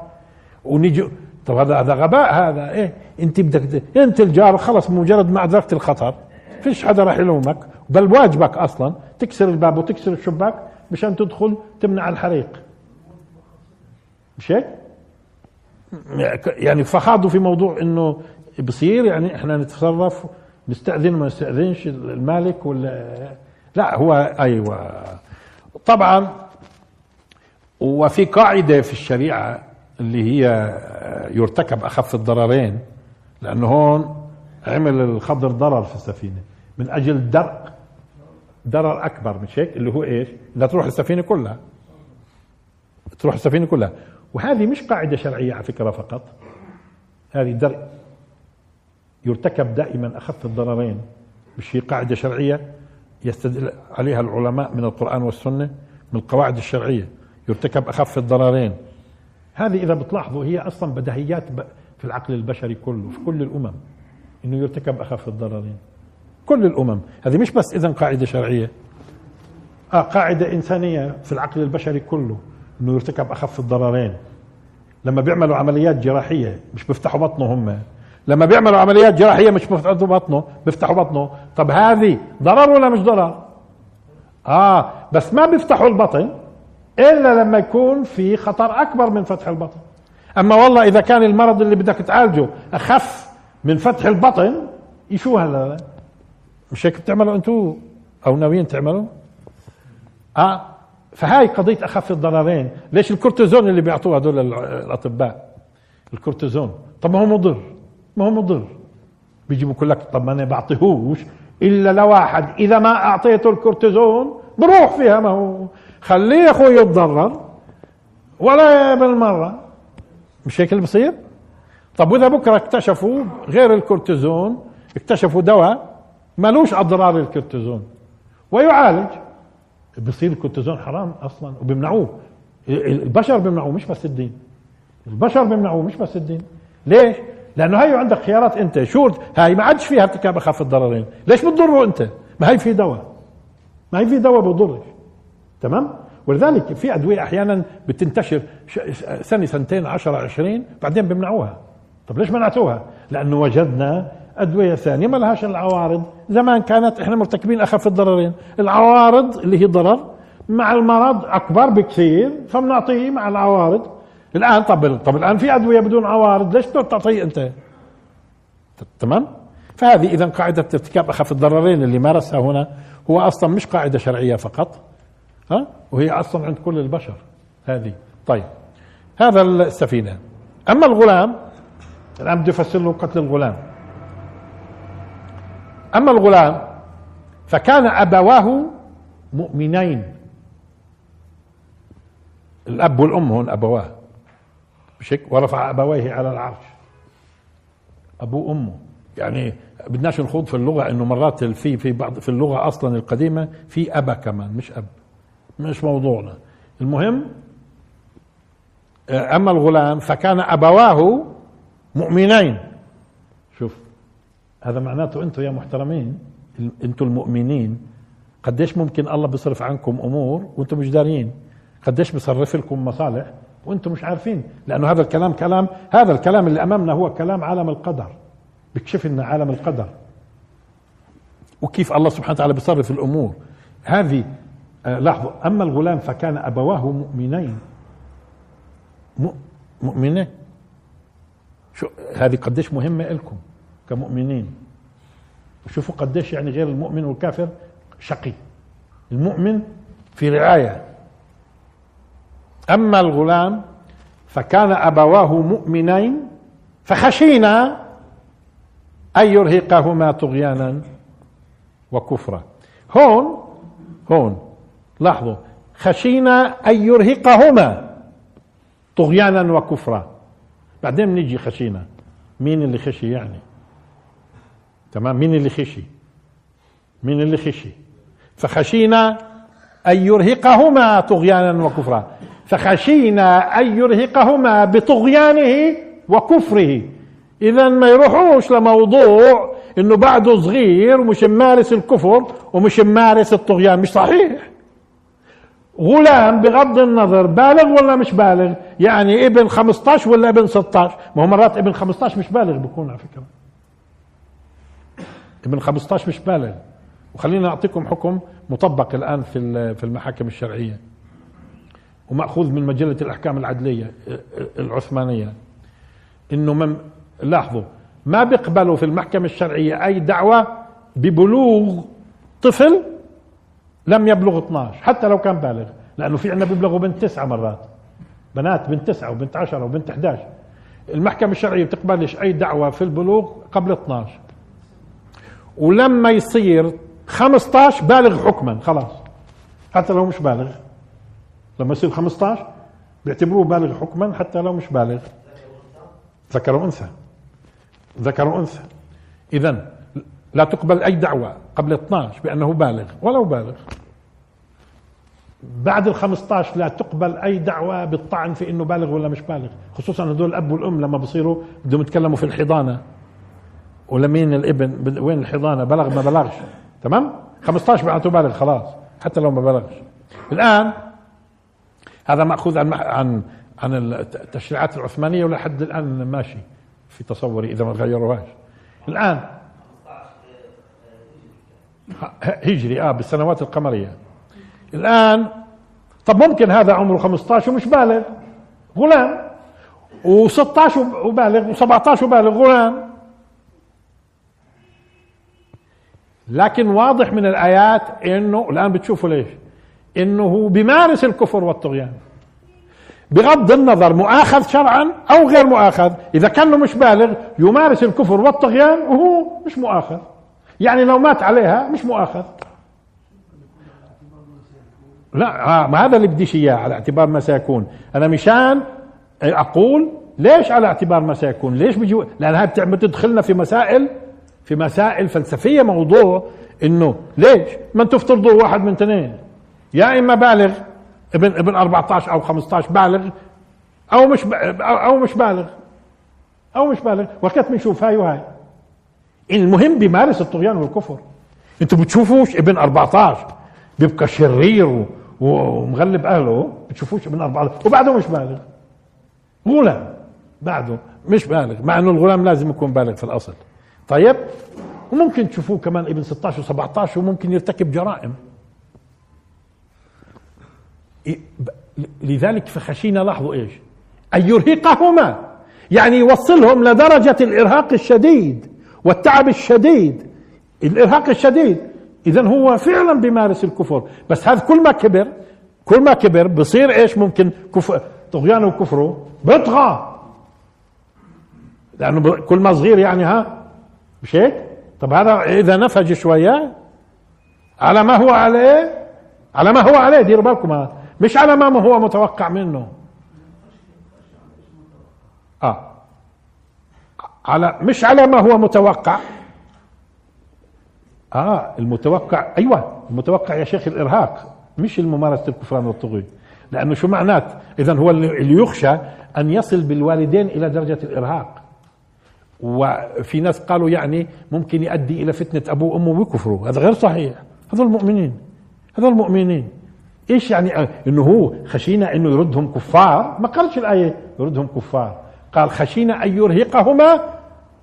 ونيجي طب هذا هذا غباء هذا إيه؟ انت بدك انت الجار خلص مجرد ما ادركت الخطر. فيش حدا راح يلومك بل واجبك أصلا. تكسر الباب وتكسر الشباك مشان تدخل تمنع الحريق. مش هيك؟ يعني فخاضوا في موضوع إنه بصير يعني إحنا نتصرف نستأذن ما نستأذنش المالك ولا لا هو أيوه. طبعا وفي قاعدة في الشريعة اللي هي يرتكب أخف الضررين لأنه هون عمل الخضر ضرر في السفينة. من أجل درء ضرر أكبر مش هيك؟ اللي هو إيش؟ لا تروح السفينة كلها. تروح السفينة كلها. وهذه مش قاعدة شرعية على فكرة فقط. هذه درء. يرتكب دائما أخف الضررين. مش هي قاعدة شرعية يستدل عليها العلماء من القرآن والسنة من القواعد الشرعية. يرتكب أخف الضررين. هذه إذا بتلاحظوا هي أصلا بديهيات في العقل البشري كله في كل الأمم. إنه يرتكب أخف الضررين. كل الأمم. هذه مش بس اذا قاعدة شرعية. آه قاعدة إنسانية في العقل البشري كله إنه يرتكب أخف الضررين. لما بيعملوا عمليات جراحية مش بيفتحوا بطنه هم. لما بيعملوا عمليات جراحية مش بيفتحوا بطنه بيفتحوا بطنه. طب هذه ضرر ولا مش ضرر؟ آه بس ما بيفتحوا البطن إلا لما يكون في خطر أكبر من فتح البطن. أما والله إذا كان المرض اللي بدك تعالجه أخف من فتح البطن شو هذا؟ مش هيك بتعملوا أنتم أو ناويين تعملوا؟ آه فهاي قضية أخف الضررين. ليش الكورتيزون اللي بيعطوه هذول الأطباء؟ الكورتيزون. طب ما هو مضر. ما هو مضر. بيجي بقول لك طب ما أنا بعطيهوش إلا لواحد. إذا ما أعطيته الكورتيزون بروح فيها. ما هو خليه يا أخوي يتضرر ولا بالمرة مش هيك اللي بصير؟ طب وإذا بكرة اكتشفوا غير الكورتيزون اكتشفوا دواء ملوش أضرار الكورتيزون ويعالج. بصير الكورتيزون حرام أصلا وبيمنعوه. البشر بيمنعوه مش بس الدين. البشر بيمنعوه مش بس الدين. ليش؟ لأنه هي عندك خيارات أنت. شو هاي ما عادش فيها ارتكاب أخف الضررين. ليش بتضره أنت؟ ما هي في دواء. ما هي في دواء بضرش تمام؟ ولذلك في أدوية أحيانا بتنتشر سنة سنتين 10 20 بعدين بيمنعوها. طب ليش منعتوها؟ لأنه وجدنا أدوية ثانية ما لهاش العوارض. زمان كانت إحنا مرتكبين أخف الضررين. العوارض اللي هي ضرر مع المرض أكبر بكثير فبنعطيه مع العوارض. الآن طب طب الآن في أدوية بدون عوارض ليش تعطيه أنت؟ تمام؟ فهذه إذا قاعدة ارتكاب أخف الضررين اللي مارسها هنا هو أصلا مش قاعدة شرعية فقط. ها؟ وهي أصلا عند كل البشر هذه. طيب هذا السفينة. أما الغلام الآن بده يفسر له قتل الغلام. أما الغلام فكان أبواه مؤمنين. الأب والأم هون أبواه. مش هيك ورفع أبويه على العرش. أبوه وأمه. يعني بدناش نخوض في اللغة إنه مرات في في بعض في اللغة أصلا القديمة في أبا كمان مش أب. مش موضوعنا. المهم أما الغلام فكان أبواه مؤمنين. شوف هذا معناته أنتم يا محترمين أنتم المؤمنين قديش ممكن الله بيصرف عنكم أمور وأنتم مش دارين؟ قديش بيصرف لكم مصالح وأنتم مش عارفين؟ لأنه هذا الكلام كلام هذا الكلام اللي أمامنا هو كلام عالم القدر. بيكشف لنا عالم القدر. وكيف الله سبحانه وتعالى بيصرف الأمور. هذه آه لاحظوا أما الغلام فكان أبواه مؤمنين. مؤمنين شو هذه قديش مهمة لكم كمؤمنين. شوفوا قديش يعني غير المؤمن والكافر شقي. المؤمن في رعاية. أما الغلام فكان أبواه مؤمنين فخشينا أن يرهقهما طغيانا وكفرا. هون هون لاحظوا. خشينا أن يرهقهما طغيانا وكفرا. بعدين نيجي خشينا. مين اللي خشي يعني؟ تمام؟ مين اللي خشي؟ مين اللي خشي؟ فخشينا أن يرهقهما طغيانا وكفرا. فخشينا أن يرهقهما بطغيانه وكفره. إذا ما يروحوش لموضوع إنه بعده صغير ومش ممارس الكفر ومش ممارس الطغيان. مش صحيح. غلام بغض النظر بالغ ولا مش بالغ؟ يعني ابن 15 ولا ابن 16 ما هو مرات ابن 15 مش بالغ بكون على فكرة. ابن 15 مش بالغ. وخلينا أعطيكم حكم مطبق الآن في في المحاكم الشرعية. ومأخوذ من مجلة الأحكام العدلية العثمانية. إنه من لاحظوا ما بيقبلوا في المحكمة الشرعية أي دعوة ببلوغ طفل لم يبلغ 12 حتى لو كان بالغ لأنه في عندنا بيبلغوا بنت تسعة مرات. بنات بنت تسعة وبنت 10 وبنت 11 المحكمة الشرعية بتقبلش أي دعوة في البلوغ قبل 12 ولما يصير 15 بالغ حكما خلاص. حتى لو مش بالغ. لما يصير 15 بيعتبروه بالغ حكما حتى لو مش بالغ. ذكر وانثى ذكر وانثى اذا لا تقبل أي دعوة قبل 12 بأنه بالغ ولو بالغ. بعد ال 15 لا تقبل أي دعوة بالطعن في إنه بالغ ولا مش بالغ خصوصا هدول الأب والأم لما بصيروا بدهم يتكلموا في الحضانة. ولمين الابن وين الحضانة؟ بلغ ما بلغش. تمام؟ 15 معناته بالغ خلاص حتى لو ما بلغش. الآن هذا مأخوذ عن عن عن التشريعات العثمانية ولحد الآن ماشي في تصوري إذا ما غيروهاش الآن هجري آه بالسنوات القمرية. الآن طب ممكن هذا عمره 15 ومش بالغ. غلام. و16 وبالغ و17 وبالغ غلام. لكن واضح من الآيات إنه الآن بتشوفوا ليش؟ إنه بيمارس الكفر والطغيان. بغض النظر مؤاخذ شرعا أو غير مؤاخذ. إذا كان مش بالغ يمارس الكفر والطغيان وهو مش مؤاخذ. يعني لو مات عليها مش مؤاخذ. لا آه ما هذا اللي بديش إياه على اعتبار ما سيكون. أنا مشان أقول ليش على اعتبار ما سيكون؟ ليش بيجي لأن هاي بتدخلنا في مسائل في مسائل فلسفية موضوع إنه ليش؟ ما أنتم تفترضوا واحد من اثنين. يا إما بالغ ابن ابن 14 أو 15 بالغ أو مش أو مش بالغ. أو مش بالغ. وقت بنشوف هاي وهاي. المهم بيمارس الطغيان والكفر. أنتوا بتشوفوش ابن 14 بيبقى شرير ومغلب أهله؟ بتشوفوش ابن 14 وبعده مش بالغ. غلام. بعده مش بالغ مع إنه الغلام لازم يكون بالغ في الأصل. طيب وممكن تشوفوه كمان ابن 16 و17 وممكن يرتكب جرائم. لذلك فخشينا لاحظوا إيش؟ أن يرهقهما. يعني يوصلهم لدرجة الإرهاق الشديد. والتعب الشديد الإرهاق الشديد. اذا هو فعلا بيمارس الكفر. بس هذا كل ما كبر كل ما كبر بصير إيش ممكن كفر طغيانه وكفره بيطغى. لأنه كل ما صغير يعني ها مش هيك؟ طب هذا إذا نفج شوية على ما هو عليه على ما هو عليه ديروا بالكم مش على ما هو متوقع منه آه على مش على ما هو متوقع. آه المتوقع أيوه المتوقع يا شيخ الإرهاق مش الممارسة الكفران والطغي. لأنه شو معنات؟ اذا هو اللي يخشى أن يصل بالوالدين إلى درجة الإرهاق. وفي ناس قالوا يعني ممكن يؤدي إلى فتنة أبوه وأمه ويكفروا. هذا غير صحيح. هذول المؤمنين هذول المؤمنين إيش يعني؟ إنه هو خشينا إنه يردهم كفار. ما قالش الآية يردهم كفار. قال خشينا أن يرهقهما.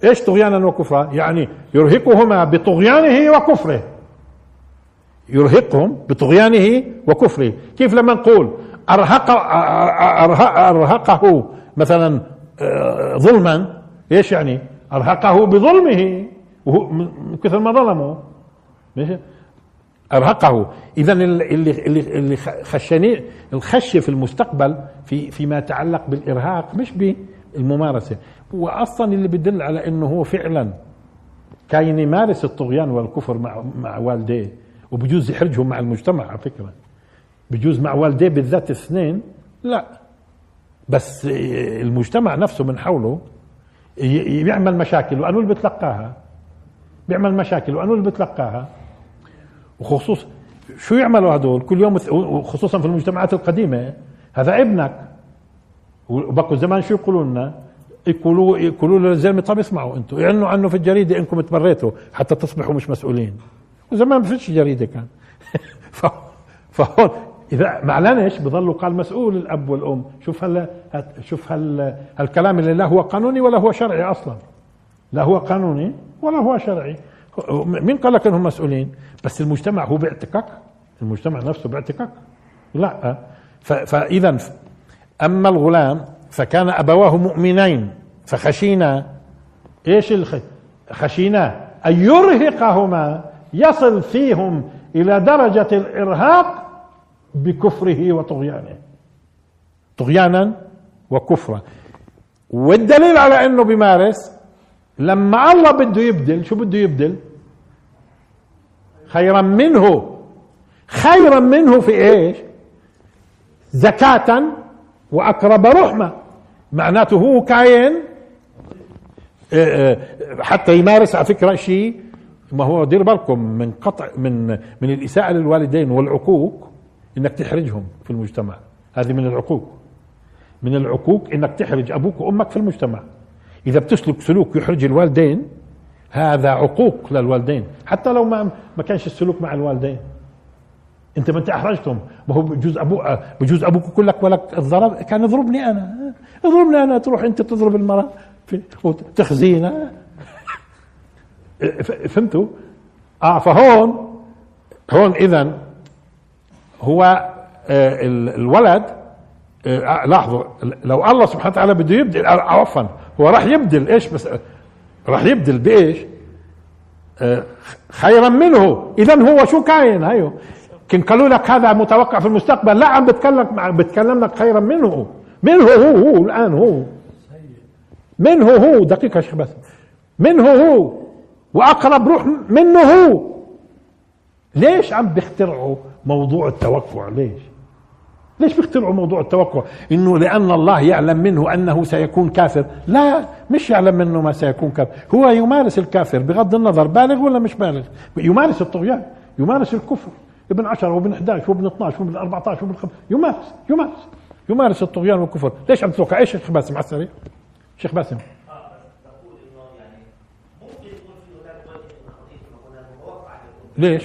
إيش طغيانا وكفرا؟ يعني يرهقهما بطغيانه وكفره. يرهقهم بطغيانه وكفره. كيف لما نقول أرهق أرهقه مثلا آه، ظلما؟ إيش يعني؟ أرهقه بظلمه. وهو من كثر ما ظلمه. أرهقه. اذا اللي اللي اللي خشني الخش في المستقبل في فيما يتعلق بالإرهاق مش بالممارسه هو أصلا اللي بدل على إنه هو فعلا كان يمارس الطغيان والكفر مع مع والديه وبجوز يحرجهم مع المجتمع على فكرة. بجوز مع والديه بالذات اثنين لا. بس المجتمع نفسه من حوله بيعمل مشاكل وانو اللي بتلقاها. بيعمل مشاكل وانو اللي بتلقاها. وخصوص شو يعملوا هدول؟ كل يوم خصوصا في المجتمعات القديمة. هذا ابنك. وبقوا زمان شو يقولوا لنا يقولوا يقولوا للزلمه طب اسمعوا أنتم اعلنوا عنه في الجريدة انكم تبريتوا حتى تصبحوا مش مسؤولين. وزمان ما فيش جريدة كان. [LAUGHS] فهون إذا ما اعلنش بضلوا قال مسؤول الأب والأم. شوف هلا شوف هال هالكلام اللي لا هو قانوني ولا هو شرعي أصلا. لا هو قانوني ولا هو شرعي. مين قال لك إنهم مسؤولين؟ بس المجتمع هو باعتكاك المجتمع نفسه باعتكاك لا. فاذا أما الغلام فكان أبواه مؤمنين فخشينا. إيش الخ... خشينا أن يرهقهما يصل فيهم إلى درجة الإرهاق بكفره وطغيانه. طغيانا وكفرا. والدليل على إنه بيمارس لما الله بده يبدل شو بده يبدل؟ خيرا منه. خيرا منه في إيش؟ زكاة وأقرب رحمة. معناته هو كاين آه، آه، حتى يمارس على فكرة شيء ما هو دير بالكم من قطع من من الإساءة للوالدين والعقوق إنك تحرجهم في المجتمع. هذه من العقوق. من العقوق إنك تحرج أبوك وأمك في المجتمع. إذا بتسلك سلوك يحرج الوالدين هذا عقوق للوالدين. حتى لو ما ما كانش السلوك مع الوالدين. أنت ما أنت أحرجتهم. ما هو بجوز أبوك بجوز أبوك يقول لك ولك الضرب كان يضربني أنا. اضربني أنا. تروح أنت تضرب المرأة وتخزينها. فهمتوا؟ آه فهون هون اذا هو آه الولد آه لاحظوا لو الله سبحانه وتعالى بده يبدل عفوا هو راح يبدل إيش بس راح يبدل بإيش؟ آه خيرا منه. اذا هو شو كاين؟ هيو كن قالوا لك هذا متوقع في المستقبل. لا عم بتكلم مع بتكلم لك خيرا منه. منه هو هو الآن هو. منه هو. دقيقة شيخ بس منه هو. وأقرب روح منه هو. ليش عم بيخترعوا موضوع التوقع؟ ليش؟ ليش بيخترعوا موضوع التوقع؟ إنه لأن الله يعلم منه أنه سيكون كافر. لا مش يعلم منه ما سيكون كافر. هو يمارس الكافر بغض النظر بالغ ولا مش بالغ؟ يمارس الطغيان يمارس الكفر. ابن 10 وابن 11 وابن 12 وابن 14 وابن 5 يمارس يمارس. يمارس الطغيان والكفر. ليش عم تتوقع إيش شيخ باسم على السريع؟ شيخ باسم. ليش؟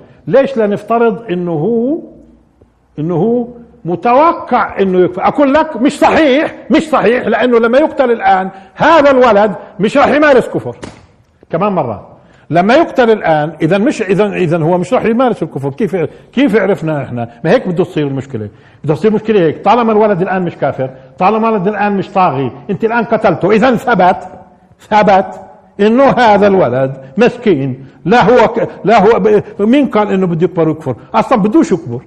ليش لا نفترض إنه هو إنه هو متوقع إنه يكفر أقول لك مش صحيح مش صحيح لأنه لما يقتل الآن هذا الولد مش راح يمارس كفر. كمان مرة. لما يقتل الآن إذا مش اذا إذا هو مش راح يمارس الكفر. كيف كيف عرفنا إحنا؟ ما هيك بده تصير المشكلة. بده تصير مشكلة هيك. طالما الولد الآن مش كافر طالما الولد الآن مش طاغي أنت الآن قتلته. إذا ثبت ثبت إنه هذا الولد مسكين. لا هو. لا هو مين قال إنه بده يكبر ويكفر؟ أصلا بدوش يكبر.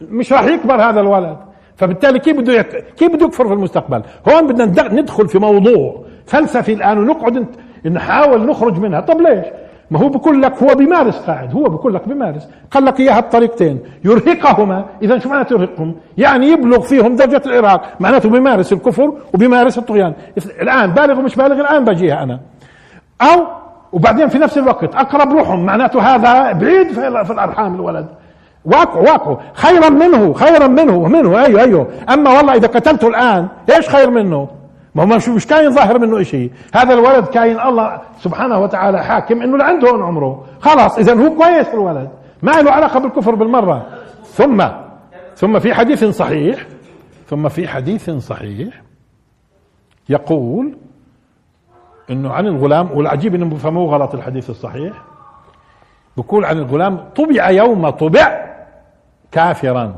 مش راح يكبر هذا الولد. فبالتالي كيف بده يك... كيف بده يكفر في المستقبل؟ هون بدنا ندخل في موضوع فلسفي الآن ونقعد نحاول نخرج منها. طب ليش؟ ما هو بقول لك هو بيمارس قاعد. هو بقول لك بيمارس. قال لك إياها بطريقتين. يرهقهما. إذا شو معناته يرهقهم يعني يبلغ فيهم درجة الارهاق معناته بيمارس الكفر وبيمارس الطغيان. الآن بالغ ومش بالغ؟ الآن بجيها أنا. أو وبعدين في نفس الوقت أقرب روحهم معناته هذا بعيد في الأرحام الولد. واقع واقع. خيرا منه خيرا منه منه أيوه أيوه. أما والله إذا قتلته الآن إيش خير منه؟ ما هو مش كاين ظاهر منه شيء هذا الولد كاين الله سبحانه وتعالى حاكم إنه عنده عمره. خلاص اذا هو كويس الولد. ما له علاقة بالكفر بالمرة. ثم ثم في حديث صحيح ثم في حديث صحيح يقول إنه عن الغلام والعجيب انه بفهموه غلط الحديث الصحيح. بقول عن الغلام طبع يوم طبع كافرا.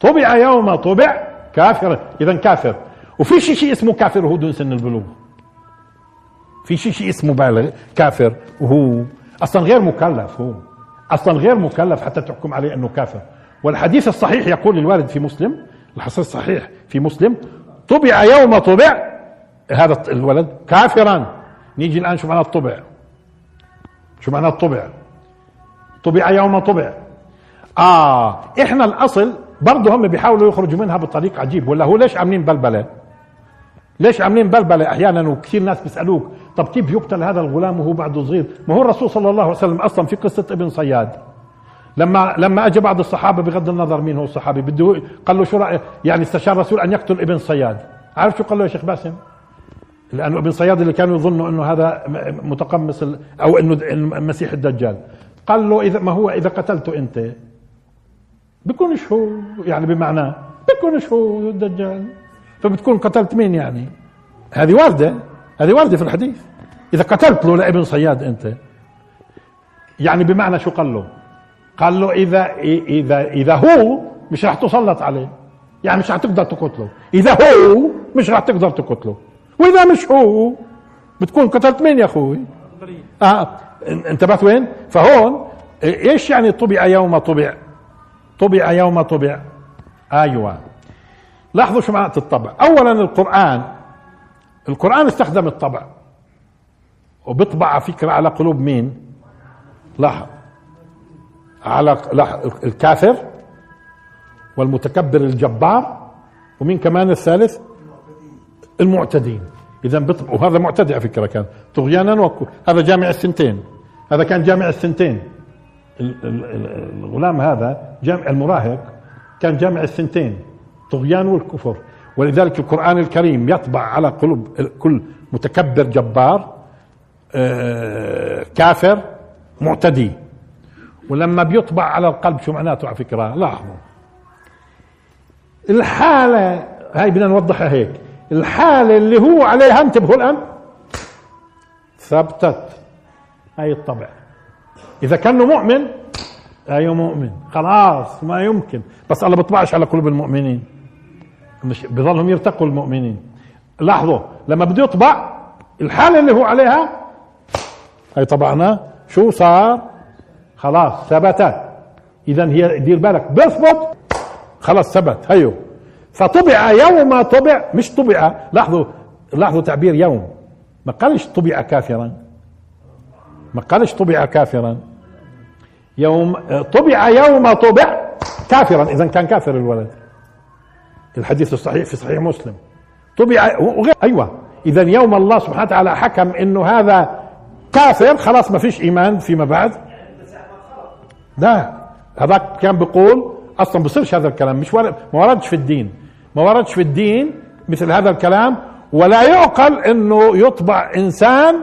طبع يوم طبع كافرا. اذا كافر. وفي شيء شيء اسمه كافر وهو دون سن البلوغ. في شيء شيء اسمه بالغ كافر وهو. أصلا غير مكلف هو. أصلا غير مكلف حتى تحكم عليه إنه كافر. والحديث الصحيح يقول الوارد في مسلم الحديث الصحيح في مسلم طبع يوم طبع هذا الولد كافرا. نيجي الآن شو معنى الطبع. شو معنى الطبع. طبع يوم طبع. آه إحنا الأصل برضه هم بيحاولوا يخرجوا منها بطريق عجيب. ولا هو ليش عاملين بلبلة؟ ليش عاملين بلبلة؟ أحيانا وكثير ناس بيسألوك طب كيف يقتل هذا الغلام وهو بعده صغير؟ ما هو الرسول صلى الله عليه وسلم أصلا في قصة ابن صياد. لما لما اجى بعض الصحابة بغض النظر مين هو الصحابي بده قال له شو رايك يعني استشار الرسول أن يقتل ابن صياد. عارف شو قال له يا شيخ باسم؟ لأنه ابن صياد اللي كانوا يظنوا إنه هذا متقمص أو إنه المسيح الدجال. قال له اذا ما هو إذا قتلته أنت؟ بيكونش هو يعني بمعناه بيكونش هو الدجال فبتكون قتلت مين يعني؟ هذه واردة. هذه واردة في الحديث. إذا قتلت له لابن صياد أنت يعني بمعنى شو قال له؟ قال له اذا اذا إذا هو مش راح تسلط عليه. يعني مش راح تقدر تقتله. إذا هو مش راح تقدر تقتله. وإذا مش هو بتكون قتلت مين يا أخوي؟ آه. انتبهت وين؟ فهون إيش يعني طبع يوم طبع؟ طبع يوم طبع. أيوه. لاحظوا شو معنى الطبع. اولا القرآن. القرآن استخدم الطبع. وبيطبع فكرة على قلوب مين؟ لاحظ على الكافر والمتكبر الجبار ومين كمان الثالث؟ المعتدين. اذا وهذا معتدي على فكرة كان. طغيانا وكو هذا جامع الثنتين. هذا كان جامع الثنتين. الغلام هذا جامع المراهق كان جامع الثنتين. طغيان والكفر. ولذلك القرآن الكريم يطبع على قلوب كل متكبر جبار آه، كافر معتدي. ولما بيطبع على القلب شو معناته على فكرة؟ لاحظوا. الحالة هاي بدنا نوضحها هيك. الحالة اللي هو عليها انتبهوا الآن. ثبتت. هاي الطبع. إذا كان مؤمن أيوة مؤمن. خلاص ما يمكن. بس الله بيطبعش على قلوب المؤمنين. مش بظلهم يرتقوا المؤمنين. لاحظوا لما بده يطبع الحالة اللي هو عليها هاي طبعنا شو صار؟ خلاص ثبتت. اذا هي دير بالك. بيثبت خلاص ثبت. هيو. فطبع يوم طبع مش طبع لاحظوا لاحظوا تعبير يوم. ما قالش طبع كافرا. ما قالش طبع كافرا. يوم طبع يوم طبع كافرا. اذا كان كافر الولد. الحديث الصحيح في صحيح مسلم. طبع وغير أيوه. اذا يوم الله سبحانه وتعالى حكم إنه هذا كافر. خلاص ما فيش إيمان فيما بعد. لا. هذاك كان بيقول أصلا بصيرش هذا الكلام. مش ورد ما وردش في الدين. ما وردش في الدين مثل هذا الكلام ولا يعقل إنه يطبع إنسان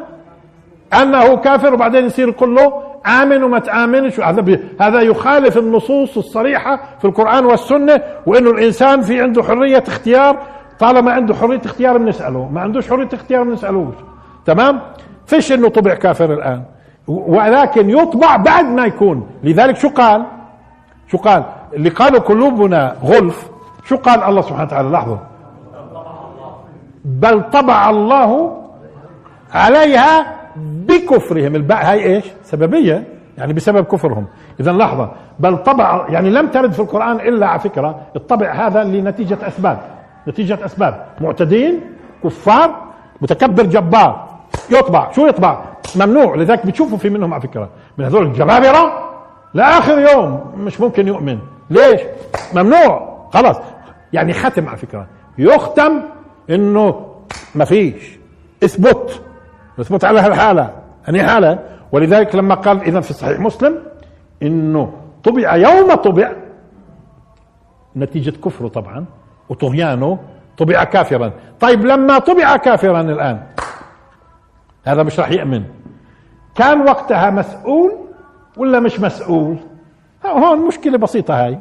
أنه كافر وبعدين يصير يقول له آمن وما تآمنش. هذا هذا يخالف النصوص الصريحة في القرآن والسنة وإنه الإنسان في عنده حرية اختيار. طالما عنده حرية اختيار بنسأله ما عندوش حرية اختيار بنسألوش. تمام؟ فيش إنه طبع كافر الآن. ولكن يطبع بعد ما يكون. لذلك شو قال؟ شو قال؟ اللي قالوا قلوبنا غلف شو قال الله سبحانه وتعالى؟ لحظة بل طبع الله عليها بكفرهم. الباء هاي إيش؟ سببية. يعني بسبب كفرهم. اذا لحظة بل طبع يعني لم ترد في القرآن إلا على فكرة. الطبع هذا لنتيجة أسباب. نتيجة أسباب. معتدين كفار متكبر جبار. يطبع. شو يطبع؟ ممنوع. لذلك بتشوفوا في منهم على فكرة. من هذول الجبابرة لآخر يوم مش ممكن يؤمن. ليش؟ ممنوع. خلاص. يعني ختم على فكرة. يختم إنه ما فيش. اثبت. اثبت على هالحالة. اني حالة؟ ولذلك لما قال إذا في صحيح مسلم إنه طبع يوم طبع نتيجة كفره طبعا وطغيانه طبع كافرا. طيب لما طبع كافرا الآن هذا مش راح يأمن. كان وقتها مسؤول ولا مش مسؤول؟ هون مشكلة بسيطة هاي.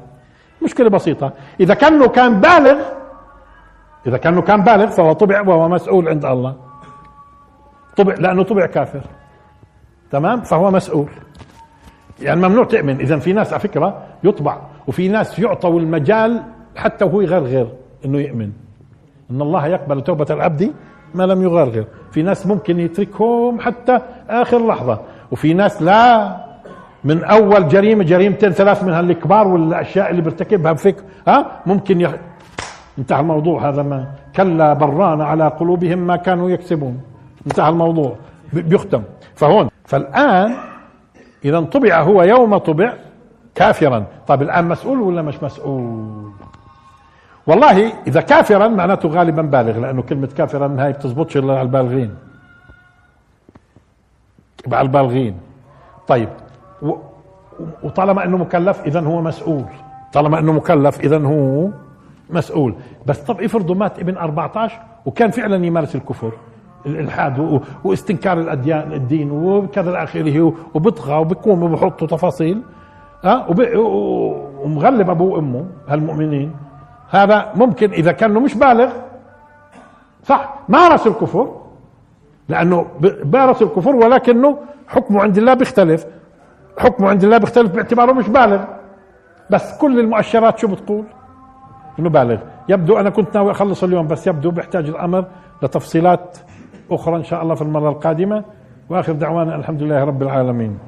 مشكلة بسيطة. إذا كانه كان بالغ إذا كانه كان بالغ فهو طبع وهو مسؤول عند الله. طبع لأنه طبع كافر. تمام؟ فهو مسؤول. يعني ممنوع تؤمن. إذا في ناس على فكرة يطبع وفي ناس يعطوا المجال حتى وهو يغرغر إنه يؤمن. إن الله يقبل توبة العبد ما لم يغرغر. في ناس ممكن يتركهم حتى آخر لحظة. وفي ناس لا. من أول جريمة جريمتين ثلاث من هالكبار والأشياء اللي بيرتكبها بفكر ها؟ ممكن يخ... انتهى الموضوع. هذا ما كلا بران على قلوبهم ما كانوا يكسبون. انتهى الموضوع. بيختم. فهون. فالآن إذا طبع هو يوم طبع كافرا. طيب الآن مسؤول ولا مش مسؤول؟ والله إذا كافرا معناته غالبا بالغ لأنه كلمة كافرا هاي بتزبطش إلا على البالغين. على البالغين. طيب وطالما إنه مكلف اذا هو مسؤول. طالما إنه مكلف اذا هو مسؤول. بس طب افرضوا مات ابن 14 وكان فعلا يمارس الكفر الإلحاد واستنكار الاديان الدين وكذا إلى اخره وبطغى وبقوم وبحطوا تفاصيل. ها؟ ومغلب أبوه وأمه هالمؤمنين. هذا ممكن إذا كان مش بالغ. صح مارس الكفر لأنه مارس الكفر ولكنه حكمه عند الله بيختلف. حكمه عند الله بيختلف باعتباره مش بالغ. بس كل المؤشرات شو بتقول؟ إنه بالغ. يبدو أنا كنت ناوي أخلص اليوم بس يبدو بيحتاج الأمر لتفصيلات أخرى إن شاء الله في المرة القادمة. وآخر دعوانا الحمد لله رب العالمين.